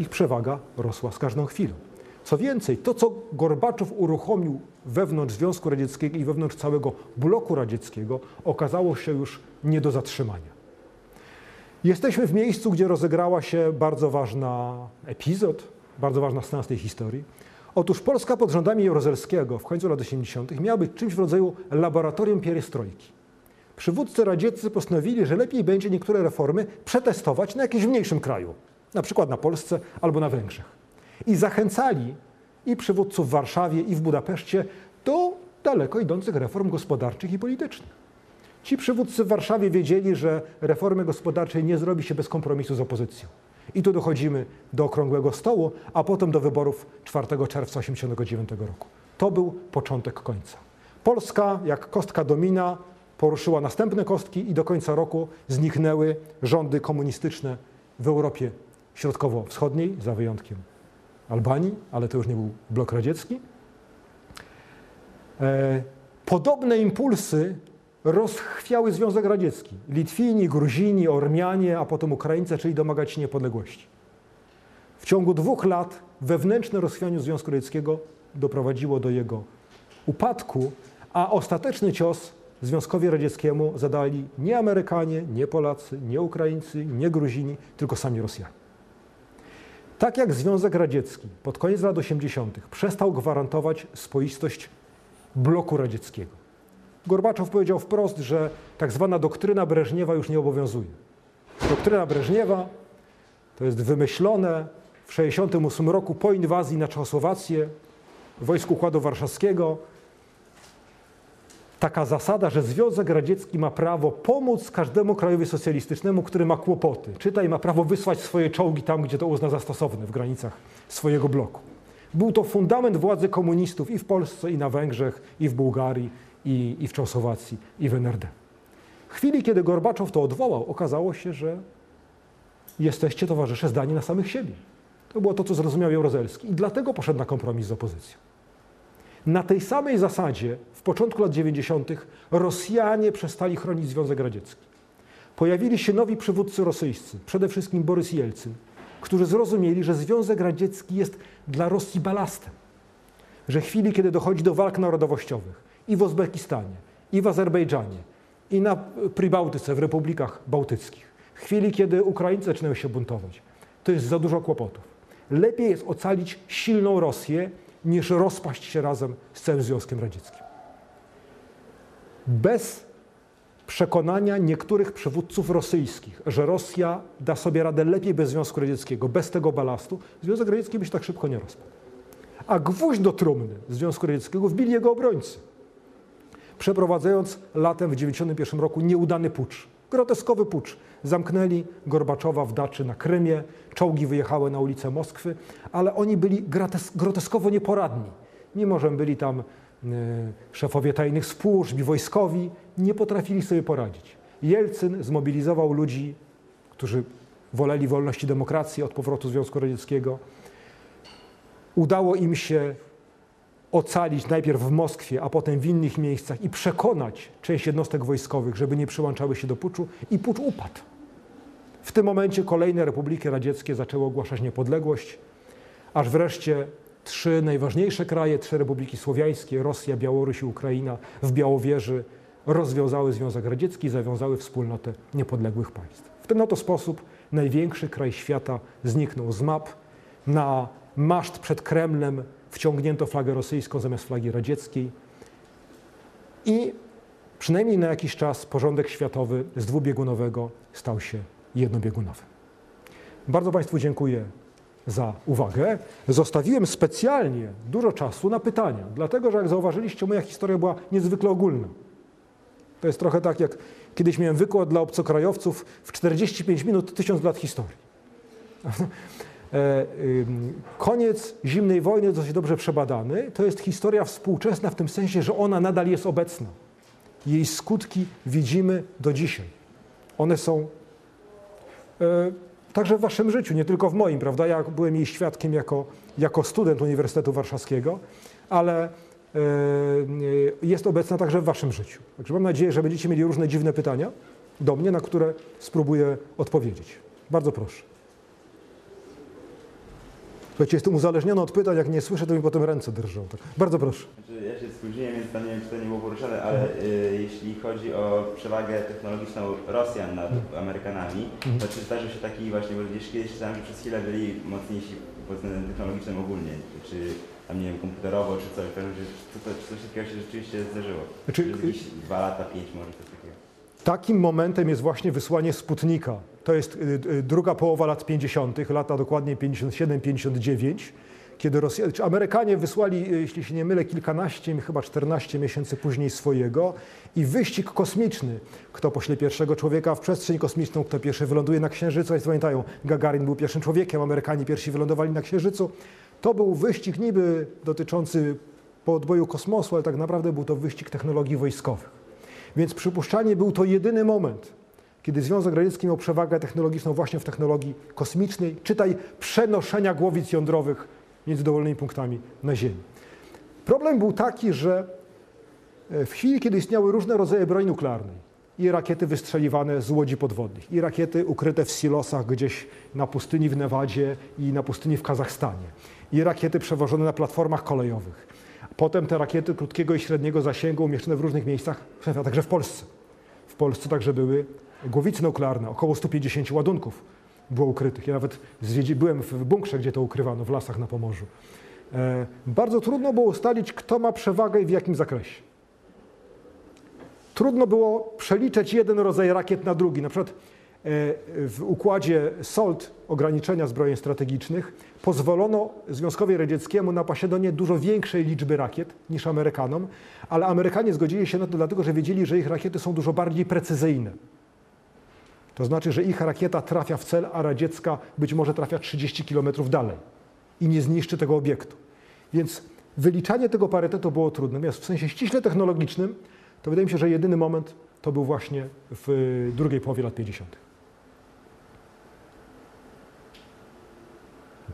ich przewaga rosła z każdą chwilą. Co więcej, to co Gorbaczow uruchomił wewnątrz Związku Radzieckiego i wewnątrz całego bloku radzieckiego, okazało się już nie do zatrzymania. Jesteśmy w miejscu, gdzie rozegrała się bardzo ważna epizod, bardzo ważna scena z tej historii. Otóż Polska pod rządami Jaruzelskiego w końcu lat 80. miała być czymś w rodzaju laboratorium pierestrojki. Przywódcy radzieccy postanowili, że lepiej będzie niektóre reformy przetestować na jakimś mniejszym kraju, na przykład na Polsce albo na Węgrzech. I zachęcali i przywódców w Warszawie, i w Budapeszcie do daleko idących reform gospodarczych i politycznych. Ci przywódcy w Warszawie wiedzieli, że reformy gospodarczej nie zrobi się bez kompromisu z opozycją. I tu dochodzimy do okrągłego stołu, a potem do wyborów 4 czerwca 1989 roku. To był początek końca. Polska, jak kostka domina, poruszyła następne kostki i do końca roku zniknęły rządy komunistyczne w Europie środkowo-wschodniej, za wyjątkiem Albanii, ale to już nie był blok radziecki. E, podobne impulsy rozchwiały Związek Radziecki. Litwini, Gruzini, Ormianie, a potem Ukraińcy zaczęli domagać się niepodległości. W ciągu dwóch lat wewnętrzne rozchwianie Związku Radzieckiego doprowadziło do jego upadku, a ostateczny cios Związkowi Radzieckiemu zadali nie Amerykanie, nie Polacy, nie Ukraińcy, nie Gruzini, tylko sami Rosjanie. Tak jak Związek Radziecki pod koniec lat 80. przestał gwarantować spoistość bloku radzieckiego. Gorbaczow powiedział wprost, że tak zwana doktryna Breżniewa już nie obowiązuje. Doktryna Breżniewa to jest wymyślone w 1968 roku po inwazji na Czechosłowację wojsk Układu Warszawskiego taka zasada, że Związek Radziecki ma prawo pomóc każdemu krajowi socjalistycznemu, który ma kłopoty. Czytaj, ma prawo wysłać swoje czołgi tam, gdzie to uzna za stosowne, w granicach swojego bloku. Był to fundament władzy komunistów i w Polsce, i na Węgrzech, i w Bułgarii, i, i w Czechosłowacji, i w NRD. W chwili, kiedy Gorbaczow to odwołał, okazało się, że jesteście towarzysze zdani na samych siebie. To było to, co zrozumiał Jaruzelski i dlatego poszedł na kompromis z opozycją. Na tej samej zasadzie w początku lat 90. Rosjanie przestali chronić Związek Radziecki. Pojawili się nowi przywódcy rosyjscy, przede wszystkim Borys Jelcyn, którzy zrozumieli, że Związek Radziecki jest dla Rosji balastem. Że chwili, kiedy dochodzi do walk narodowościowych i w Uzbekistanie, i w Azerbejdżanie, i na Pribałtyce, w republikach bałtyckich, chwili, kiedy Ukraińcy zaczynają się buntować, to jest za dużo kłopotów. Lepiej jest ocalić silną Rosję, niż rozpaść się razem z całym Związkiem Radzieckim. Bez przekonania niektórych przywódców rosyjskich, że Rosja da sobie radę lepiej bez Związku Radzieckiego, bez tego balastu, Związek Radziecki by się tak szybko nie rozpadł. A gwóźdź do trumny Związku Radzieckiego wbili jego obrońcy, przeprowadzając latem w 1991 roku nieudany pucz, groteskowy pucz. Zamknęli Gorbaczowa w daczy na Krymie, czołgi wyjechały na ulicę Moskwy, ale oni byli groteskowo nieporadni. Mimo, że byli tam szefowie tajnych służb i wojskowi, nie potrafili sobie poradzić. Jelcyn zmobilizował ludzi, którzy woleli wolności demokracji od powrotu Związku Radzieckiego. Udało im się ocalić najpierw w Moskwie, a potem w innych miejscach i przekonać część jednostek wojskowych, żeby nie przyłączały się do puczu i pucz upadł. W tym momencie kolejne republiki radzieckie zaczęły ogłaszać niepodległość, aż wreszcie trzy najważniejsze kraje, trzy republiki słowiańskie, Rosja, Białoruś i Ukraina w Białowieży rozwiązały Związek Radziecki i zawiązały wspólnotę niepodległych państw. W ten oto sposób największy kraj świata zniknął z map. Na maszt przed Kremlem wciągnięto flagę rosyjską zamiast flagi radzieckiej i przynajmniej na jakiś czas porządek światowy z dwubiegunowego stał się jednobiegunowy. Bardzo Państwu dziękuję za uwagę. Zostawiłem specjalnie dużo czasu na pytania, dlatego że jak zauważyliście, moja historia była niezwykle ogólna. To jest trochę tak, jak kiedyś miałem wykład dla obcokrajowców w 45 minut 1000 lat historii. *laughs* E, koniec zimnej wojny dosyć dobrze przebadany. To jest historia współczesna w tym sensie, że ona nadal jest obecna. Jej skutki widzimy do dzisiaj. One są e, także w waszym życiu, nie tylko w moim, prawda? Ja byłem jej świadkiem jako, jako student Uniwersytetu Warszawskiego, ale e, jest obecna także w waszym życiu. Także mam nadzieję, że będziecie mieli różne dziwne pytania do mnie, na które spróbuję odpowiedzieć. Bardzo proszę. Słuchajcie, jestem uzależniony od pytań, jak nie słyszę, to mi potem ręce drżą. Tak. Bardzo proszę. Znaczy, ja się spóźniłem, więc nie wiem, czy to nie było poruszane, ale y, jeśli chodzi o przewagę technologiczną Rosjan nad Mhm. Amerykanami, to czy zdarzył się taki właśnie, bo gdzieś kiedyś czytałem, że przez chwilę byli mocniejsi pod względem technologicznym ogólnie, czy tam nie wiem, komputerowo, czy coś, czy, czy coś takiego się rzeczywiście zdarzyło? Znaczy, Czy jakieś dwa lata, pięć może. Takim momentem jest właśnie wysłanie Sputnika. To jest y, y, druga połowa lat 50., lata dokładnie 57-59, kiedy Rosja, czy Amerykanie wysłali, y, jeśli się nie mylę, kilkanaście, chyba 14 miesięcy później swojego i wyścig kosmiczny, kto pośle pierwszego człowieka w przestrzeń kosmiczną, kto pierwszy wyląduje na Księżycu. Państwo pamiętają, Gagarin był pierwszym człowiekiem, Amerykanie pierwsi wylądowali na Księżycu. To był wyścig niby dotyczący podboju kosmosu, ale tak naprawdę był to wyścig technologii wojskowych. Więc przypuszczalnie był to jedyny moment, kiedy Związek Radziecki miał przewagę technologiczną właśnie w technologii kosmicznej, czytaj przenoszenia głowic jądrowych między dowolnymi punktami na Ziemi. Problem był taki, że e, w chwili, kiedy istniały różne rodzaje broni nuklearnej, i rakiety wystrzeliwane z łodzi podwodnych, i rakiety ukryte w silosach gdzieś na pustyni w Nevadzie i na pustyni w Kazachstanie, i rakiety przewożone na platformach kolejowych, Potem te rakiety krótkiego i średniego zasięgu umieszczone w różnych miejscach, a także w Polsce. W Polsce także były głowice nuklearne, około 150 ładunków było ukrytych. Ja nawet byłem w bunkrze, gdzie to ukrywano, w lasach na Pomorzu. E, bardzo trudno było ustalić, kto ma przewagę i w jakim zakresie. Trudno było przeliczyć jeden rodzaj rakiet na drugi. Na przykład w układzie SOLT, ograniczenia zbrojeń strategicznych, pozwolono Związkowi Radzieckiemu na posiadanie dużo większej liczby rakiet niż Amerykanom, ale Amerykanie zgodzili się na to dlatego, że wiedzieli, że ich rakiety są dużo bardziej precyzyjne. To znaczy, że ich rakieta trafia w cel, a radziecka być może trafia 30 km dalej i nie zniszczy tego obiektu. Więc wyliczanie tego parytetu było trudne. Natomiast w sensie ściśle technologicznym, to wydaje mi się, że jedyny moment to był właśnie w drugiej połowie lat 50.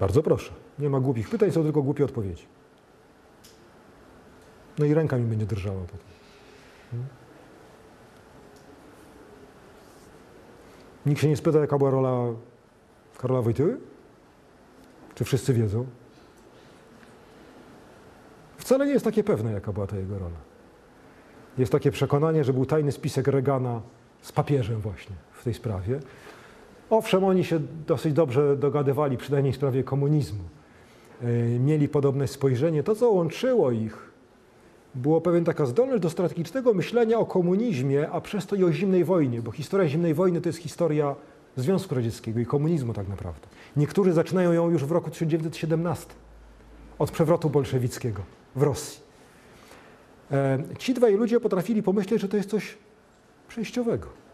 Bardzo proszę. Nie ma głupich pytań, są tylko głupie odpowiedzi. No i ręka mi będzie drżała potem. Hmm? Nikt się nie spyta, jaka była rola Karola Wojtyły? Czy wszyscy wiedzą? Wcale nie jest takie pewne, jaka była ta jego rola. Jest takie przekonanie, że był tajny spisek Reagana z papieżem właśnie w tej sprawie. Owszem, oni się dosyć dobrze dogadywali, przynajmniej w sprawie komunizmu. E, mieli podobne spojrzenie. To, co łączyło ich, było pewien taka zdolność do strategicznego myślenia o komunizmie, a przez to i o zimnej wojnie, bo historia zimnej wojny to jest historia Związku Radzieckiego i komunizmu tak naprawdę. Niektórzy zaczynają ją już w roku 1917, od przewrotu bolszewickiego w Rosji. E, ci dwaj ludzie potrafili pomyśleć, że to jest coś przejściowego.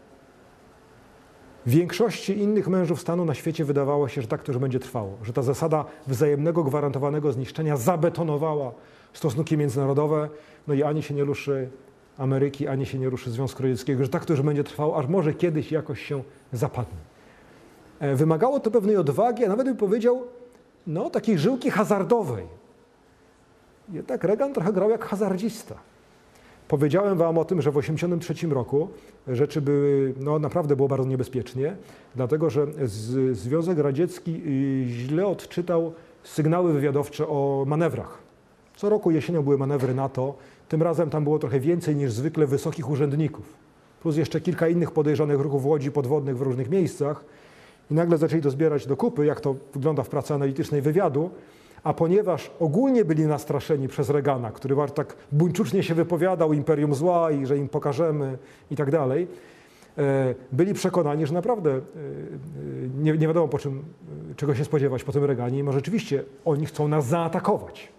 Większości innych mężów stanu na świecie wydawało się, że tak to już będzie trwało, że ta zasada wzajemnego gwarantowanego zniszczenia zabetonowała stosunki międzynarodowe, no i ani się nie ruszy Ameryki, ani się nie ruszy Związku Radzieckiego, że tak to już będzie trwało, aż może kiedyś jakoś się zapadnie. E, wymagało to pewnej odwagi, a nawet bym powiedział, no takiej żyłki hazardowej. Jednak Reagan trochę grał jak hazardzista. Powiedziałem wam o tym, że w 1983 roku rzeczy były, no naprawdę było bardzo niebezpiecznie, dlatego że z, Związek Radziecki y, źle odczytał sygnały wywiadowcze o manewrach. Co roku jesienią były manewry NATO, tym razem tam było trochę więcej niż zwykle wysokich urzędników, plus jeszcze kilka innych podejrzanych ruchów łodzi podwodnych w różnych miejscach. I nagle zaczęli to zbierać do kupy, jak to wygląda w pracy analitycznej wywiadu, a ponieważ ogólnie byli nastraszeni przez Reagana, który tak buńczucznie się wypowiadał, imperium zła i że im pokażemy i tak dalej, e, byli przekonani, że naprawdę e, e, nie, nie wiadomo po czym, czego się spodziewać po tym Reganie i może rzeczywiście oni chcą nas zaatakować.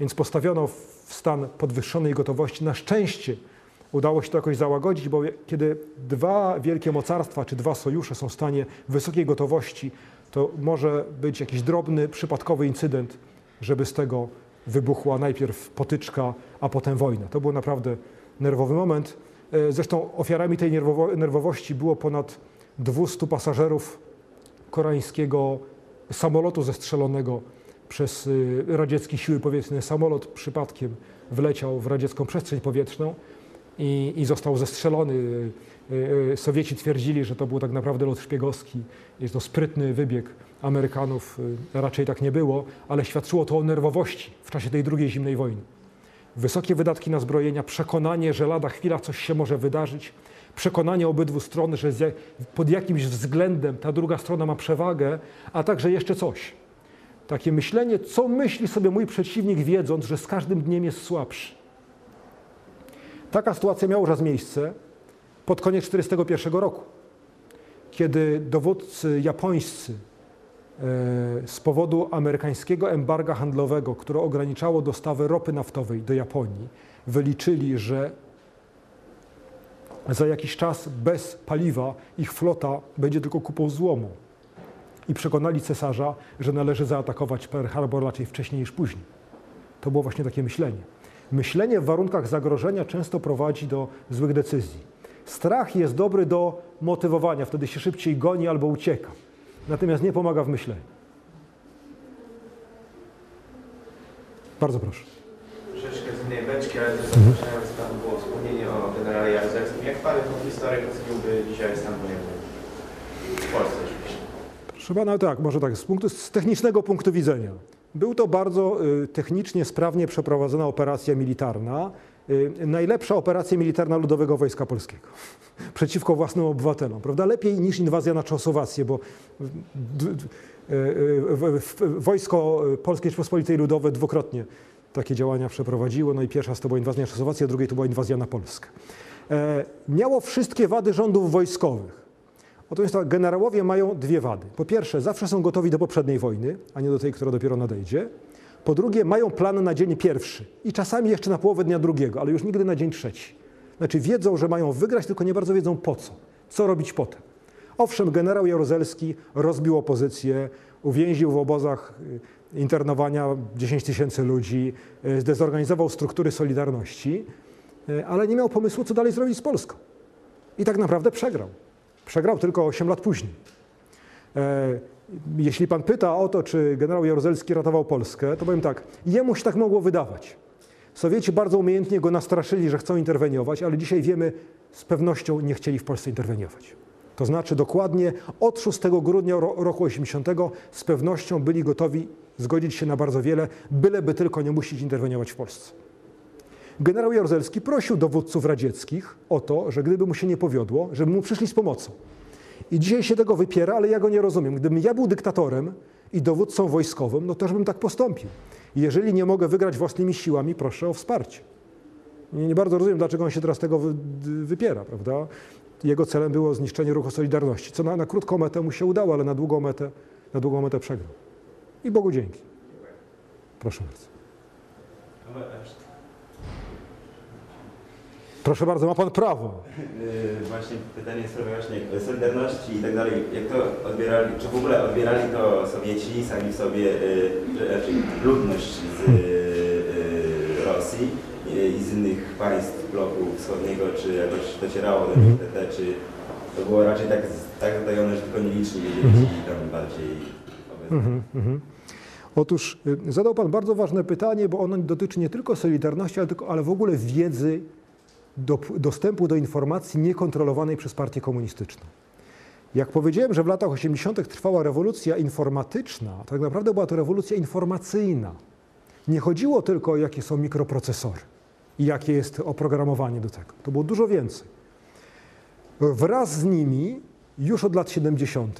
Więc postawiono w stan podwyższonej gotowości. Na szczęście udało się to jakoś załagodzić, bo kiedy dwa wielkie mocarstwa czy dwa sojusze są w stanie wysokiej gotowości, to może być jakiś drobny, przypadkowy incydent, żeby z tego wybuchła najpierw potyczka, a potem wojna. To był naprawdę nerwowy moment. E, zresztą ofiarami tej nerwowo nerwowości było ponad 200 pasażerów koreańskiego samolotu zestrzelonego przez y, radzieckie siły powietrzne. Samolot przypadkiem wleciał w radziecką przestrzeń powietrzną i, i został zestrzelony. Y, y, Sowieci twierdzili, że to był tak naprawdę lot szpiegowski. Jest to sprytny wybieg Amerykanów. Raczej tak nie było, ale świadczyło to o nerwowości w czasie tej drugiej zimnej wojny. Wysokie wydatki na zbrojenia, przekonanie, że lada chwila coś się może wydarzyć, przekonanie obydwu stron, że pod jakimś względem ta druga strona ma przewagę, a także jeszcze coś – takie myślenie, co myśli sobie mój przeciwnik, wiedząc, że z każdym dniem jest słabszy. Taka sytuacja miała już miejsce pod koniec 1941 roku, kiedy dowódcy japońscy e, z powodu amerykańskiego embarga handlowego, które ograniczało dostawy ropy naftowej do Japonii, wyliczyli, że za jakiś czas bez paliwa ich flota będzie tylko kupą złomu i przekonali cesarza, że należy zaatakować Pearl Harbor raczej wcześniej niż później. To było właśnie takie myślenie. Myślenie w warunkach zagrożenia często prowadzi do złych decyzji. Strach jest dobry do motywowania, wtedy się szybciej goni albo ucieka. Natomiast nie pomaga w myśleniu. Bardzo proszę. Troszeczkę z innej beczki, ale też zapraszając Pan było wspomnienie o generale Jaruzelskim. Jak Pan jako historyk oceniłby dzisiaj stan wojenny w Polsce? Proszę pana, tak, może tak, z, punktu, z technicznego punktu widzenia. Był to bardzo y, technicznie sprawnie przeprowadzona operacja militarna. Y, Najlepsza operacja militarna Ludowego Wojska Polskiego *laughs* przeciwko własnym obywatelom, prawda? Lepiej niż inwazja na Czechosłowację, bo wojsko Polskiej Rzeczypospolitej Ludowe dwukrotnie takie działania przeprowadziło. No i pierwsza to była inwazja na Czechosłowację, a drugiej to była inwazja na Polskę. E, Miało wszystkie wady rządów wojskowych. Otóż Państwa, generałowie mają dwie wady. Po pierwsze, zawsze są gotowi do poprzedniej wojny, a nie do tej, która dopiero nadejdzie. Po drugie, mają plan na dzień pierwszy i czasami jeszcze na połowę dnia drugiego, ale już nigdy na dzień trzeci. Znaczy wiedzą, że mają wygrać, tylko nie bardzo wiedzą po co. Co robić potem. Owszem, generał Jaruzelski rozbił opozycję, uwięził w obozach y, internowania 10 tysięcy ludzi, y, zdezorganizował struktury Solidarności, y, ale nie miał pomysłu, co dalej zrobić z Polską. I tak naprawdę przegrał. Przegrał tylko 8 lat później. Jeśli pan pyta o to, czy generał Jaruzelski ratował Polskę, to powiem tak, jemu się tak mogło wydawać. Sowieci bardzo umiejętnie go nastraszyli, że chcą interweniować, ale dzisiaj wiemy, z pewnością nie chcieli w Polsce interweniować. To znaczy dokładnie od 6 grudnia ro- roku 80 z pewnością byli gotowi zgodzić się na bardzo wiele, byleby tylko nie musieć interweniować w Polsce. Generał Jaruzelski prosił dowódców radzieckich o to, że gdyby mu się nie powiodło, żeby mu przyszli z pomocą. I dzisiaj się tego wypiera, ale ja go nie rozumiem. Gdybym ja był dyktatorem i dowódcą wojskowym, no też bym tak postąpił. Jeżeli nie mogę wygrać własnymi siłami, proszę o wsparcie. Nie, nie bardzo rozumiem, dlaczego on się teraz tego wy, wypiera, prawda? Jego celem było zniszczenie ruchu Solidarności, co na, na krótką metę mu się udało, ale na długą metę, na długą metę przegrał. I Bogu dzięki. Proszę bardzo. Proszę bardzo, ma pan prawo. Yy, Właśnie pytanie jest trochę właśnie Solidarności i tak dalej. Jak to odbierali, czy w ogóle odbierali to Sowieci sami w sobie, czy raczej ludność z yy, Rosji i z innych państw bloku wschodniego, czy jakoś docierało do nich te, czy to było raczej tak, tak zatajone, że tylko nieliczni wiedzieli ci tam bardziej obecni. Mhm, mhm. Otóż zadał Pan bardzo ważne pytanie, bo ono dotyczy nie tylko Solidarności, ale, tylko, ale w ogóle wiedzy, do, dostępu do informacji niekontrolowanej przez partię komunistyczną. Jak powiedziałem, że w latach 80. trwała rewolucja informatyczna, to tak naprawdę była to rewolucja informacyjna. Nie chodziło tylko o jakie są mikroprocesory i jakie jest oprogramowanie do tego. To było dużo więcej. Wraz z nimi już od lat 70.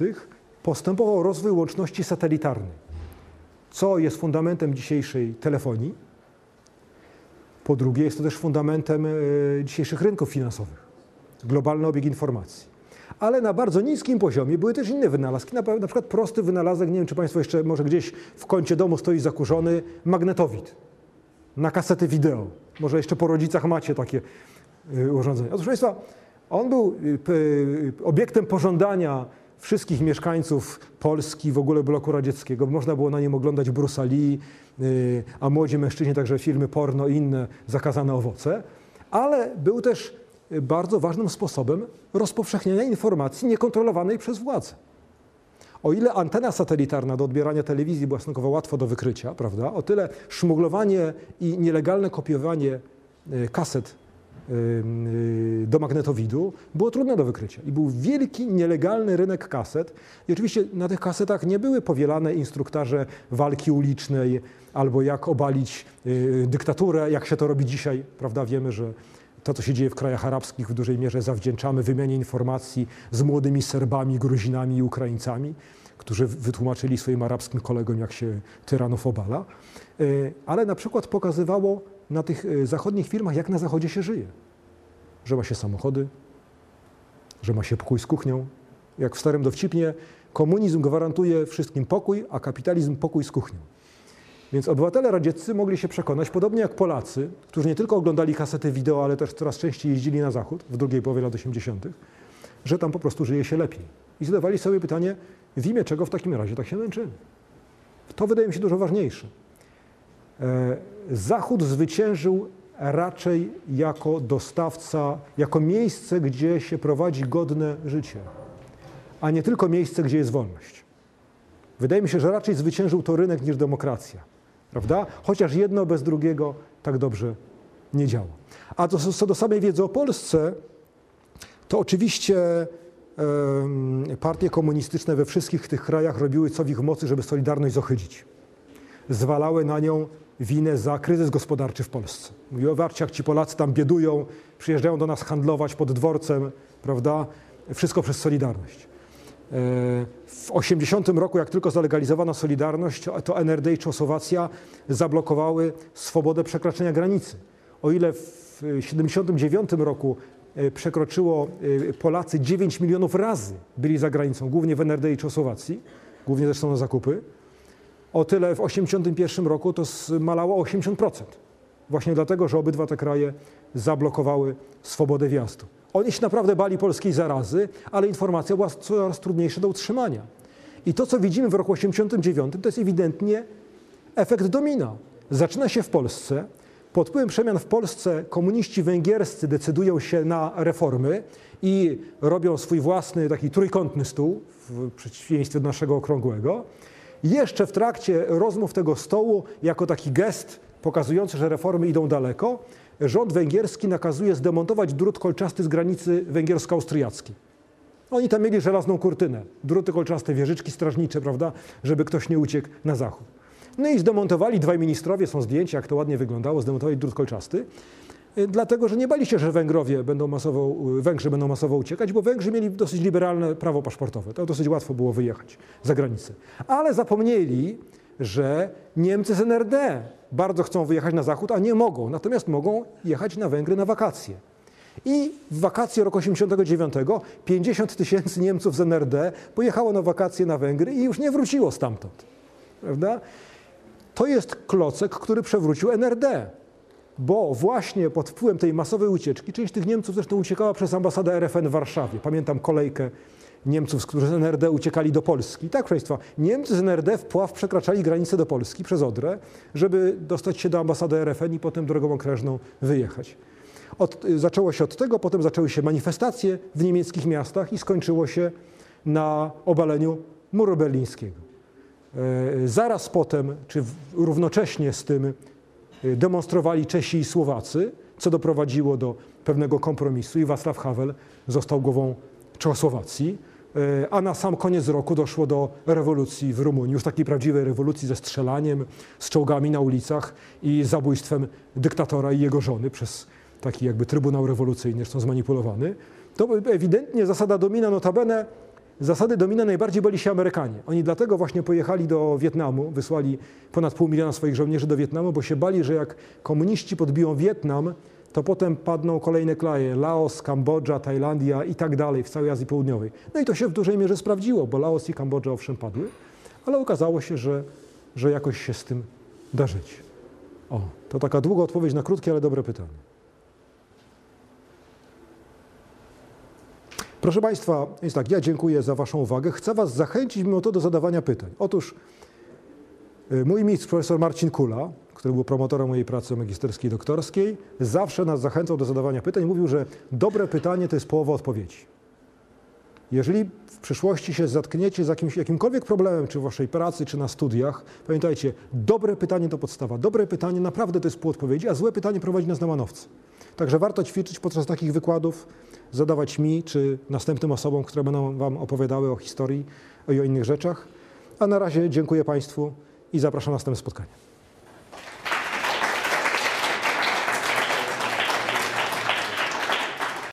postępował rozwój łączności satelitarnej, co jest fundamentem dzisiejszej telefonii. Po drugie, jest to też fundamentem e, dzisiejszych rynków finansowych, globalny obieg informacji. Ale na bardzo niskim poziomie były też inne wynalazki, na, przykład prosty wynalazek, nie wiem czy Państwo jeszcze może gdzieś w kącie domu stoi zakurzony, magnetowid na kasety wideo. Może jeszcze po rodzicach macie takie y, urządzenia. Otóż Państwa, on był y, obiektem pożądania wszystkich mieszkańców Polski, w ogóle bloku radzieckiego. Można było na nim oglądać Bruce'a Lee, y, a młodzi mężczyźni także filmy porno i inne zakazane owoce. Ale był też y, bardzo ważnym sposobem rozpowszechniania informacji niekontrolowanej przez władzę. O ile antena satelitarna do odbierania telewizji była stosunkowo łatwo do wykrycia, prawda? O tyle szmuglowanie i nielegalne kopiowanie y, kaset do magnetowidu było trudne do wykrycia. I był wielki, nielegalny rynek kaset. I oczywiście na tych kasetach nie były powielane instruktaże walki ulicznej albo jak obalić y, dyktaturę, jak się to robi dzisiaj, prawda? Wiemy, że to, co się dzieje w krajach arabskich, w dużej mierze zawdzięczamy wymianie informacji z młodymi Serbami, Gruzinami i Ukraińcami, którzy wytłumaczyli swoim arabskim kolegom, jak się tyranów obala. Y, Ale na przykład pokazywało na tych y, zachodnich filmach, jak na zachodzie się żyje. Że ma się samochody, że ma się pokój z kuchnią. Jak w starym dowcipnie, komunizm gwarantuje wszystkim pokój, a kapitalizm pokój z kuchnią. Więc obywatele radzieccy mogli się przekonać, podobnie jak Polacy, którzy nie tylko oglądali kasety wideo, ale też coraz częściej jeździli na zachód w drugiej połowie lat 80., że tam po prostu żyje się lepiej. I zadawali sobie pytanie, w imię czego w takim razie tak się męczymy? To wydaje mi się dużo ważniejsze. E, Zachód zwyciężył raczej jako dostawca, jako miejsce, gdzie się prowadzi godne życie, a nie tylko miejsce, gdzie jest wolność. Wydaje mi się, że raczej zwyciężył to rynek niż demokracja. Prawda? Chociaż jedno bez drugiego tak dobrze nie działa. A co, co do samej wiedzy o Polsce, to oczywiście partie komunistyczne we wszystkich tych krajach robiły co w ich mocy, żeby Solidarność zohydzić. zwalały na nią winę za kryzys gospodarczy w Polsce. Mówiły, zobaczcie jak ci Polacy tam biedują, przyjeżdżają do nas handlować pod dworcem, prawda? Wszystko przez Solidarność. E, W 80 roku, jak tylko zalegalizowano Solidarność, to NRD i Czechosłowacja zablokowały swobodę przekraczania granicy. O ile w 79 roku e, przekroczyło e, Polacy 9 milionów razy byli za granicą, głównie w NRD i Czechosłowacji, głównie zresztą na zakupy, o tyle w 81 roku to zmalało o 80%. Właśnie dlatego, że obydwa te kraje zablokowały swobodę wjazdu. Oni się naprawdę bali polskiej zarazy, ale informacja była coraz trudniejsza do utrzymania. I to, co widzimy w roku 89, to jest ewidentnie efekt domina. Zaczyna się w Polsce. Pod wpływem przemian w Polsce komuniści węgierscy decydują się na reformy i robią swój własny taki trójkątny stół, w przeciwieństwie do naszego okrągłego. Jeszcze w trakcie rozmów tego stołu, jako taki gest pokazujący, że reformy idą daleko, rząd węgierski nakazuje zdemontować drut kolczasty z granicy węgiersko-austriackiej. Oni tam mieli żelazną kurtynę, druty kolczaste, wieżyczki strażnicze, prawda, żeby ktoś nie uciekł na zachód. No i zdemontowali, dwaj ministrowie, są zdjęcia, jak to ładnie wyglądało, zdemontowali drut kolczasty, dlatego, że nie bali się, że Węgrowie będą masowo, y, Węgrzy będą masowo uciekać, bo Węgrzy mieli dosyć liberalne prawo paszportowe. To dosyć łatwo było wyjechać za granicę. Ale zapomnieli, że Niemcy z NRD bardzo chcą wyjechać na zachód, a nie mogą. Natomiast mogą jechać na Węgry na wakacje. I w wakacje roku 89 50 tysięcy Niemców z NRD pojechało na wakacje na Węgry i już nie wróciło stamtąd. Prawda? To jest klocek, który przewrócił NRD. Bo właśnie pod wpływem tej masowej ucieczki, część tych Niemców zresztą uciekała przez ambasadę RFN w Warszawie. Pamiętam kolejkę Niemców, którzy z NRD uciekali do Polski. Tak, proszę Państwa, Niemcy z NRD w Pław przekraczali granicę do Polski przez Odrę, żeby dostać się do ambasady RFN i potem drogą okrężną wyjechać. Od, zaczęło się od tego, potem zaczęły się manifestacje w niemieckich miastach i skończyło się na obaleniu muru berlińskiego. E, Zaraz potem, czy równocześnie z tym, demonstrowali Czesi i Słowacy, co doprowadziło do pewnego kompromisu i Václav Havel został głową Czechosłowacji. E, A na sam koniec roku doszło do rewolucji w Rumunii, już takiej prawdziwej rewolucji ze strzelaniem, z czołgami na ulicach i zabójstwem dyktatora i jego żony przez taki jakby trybunał rewolucyjny, zresztą zmanipulowany. To ewidentnie zasada domina notabene Zasady domina najbardziej bali się Amerykanie. Oni dlatego właśnie pojechali do Wietnamu, wysłali ponad pół miliona swoich żołnierzy do Wietnamu, bo się bali, że jak komuniści podbiją Wietnam, to potem padną kolejne kraje, Laos, Kambodża, Tajlandia i tak dalej, w całej Azji Południowej. No i to się w dużej mierze sprawdziło, bo Laos i Kambodża owszem padły, ale okazało się, że, że jakoś się z tym da żyć. O, to taka długa odpowiedź na krótkie, ale dobre pytanie. Proszę Państwa, jest tak, ja dziękuję za Waszą uwagę. Chcę Was zachęcić mimo to do zadawania pytań. Otóż y, mój mistrz, profesor Marcin Kula, który był promotorem mojej pracy magisterskiej i doktorskiej, zawsze nas zachęcał do zadawania pytań. Mówił, że dobre pytanie to jest połowa odpowiedzi. Jeżeli w przyszłości się zatkniecie z jakimś, jakimkolwiek problemem, czy w Waszej pracy, czy na studiach, pamiętajcie, dobre pytanie to podstawa. Dobre pytanie naprawdę to jest pół odpowiedzi, a złe pytanie prowadzi nas na manowce. Także warto ćwiczyć podczas takich wykładów, zadawać mi, czy następnym osobom, które będą Wam opowiadały o historii i o innych rzeczach. A na razie dziękuję Państwu i zapraszam na następne spotkanie.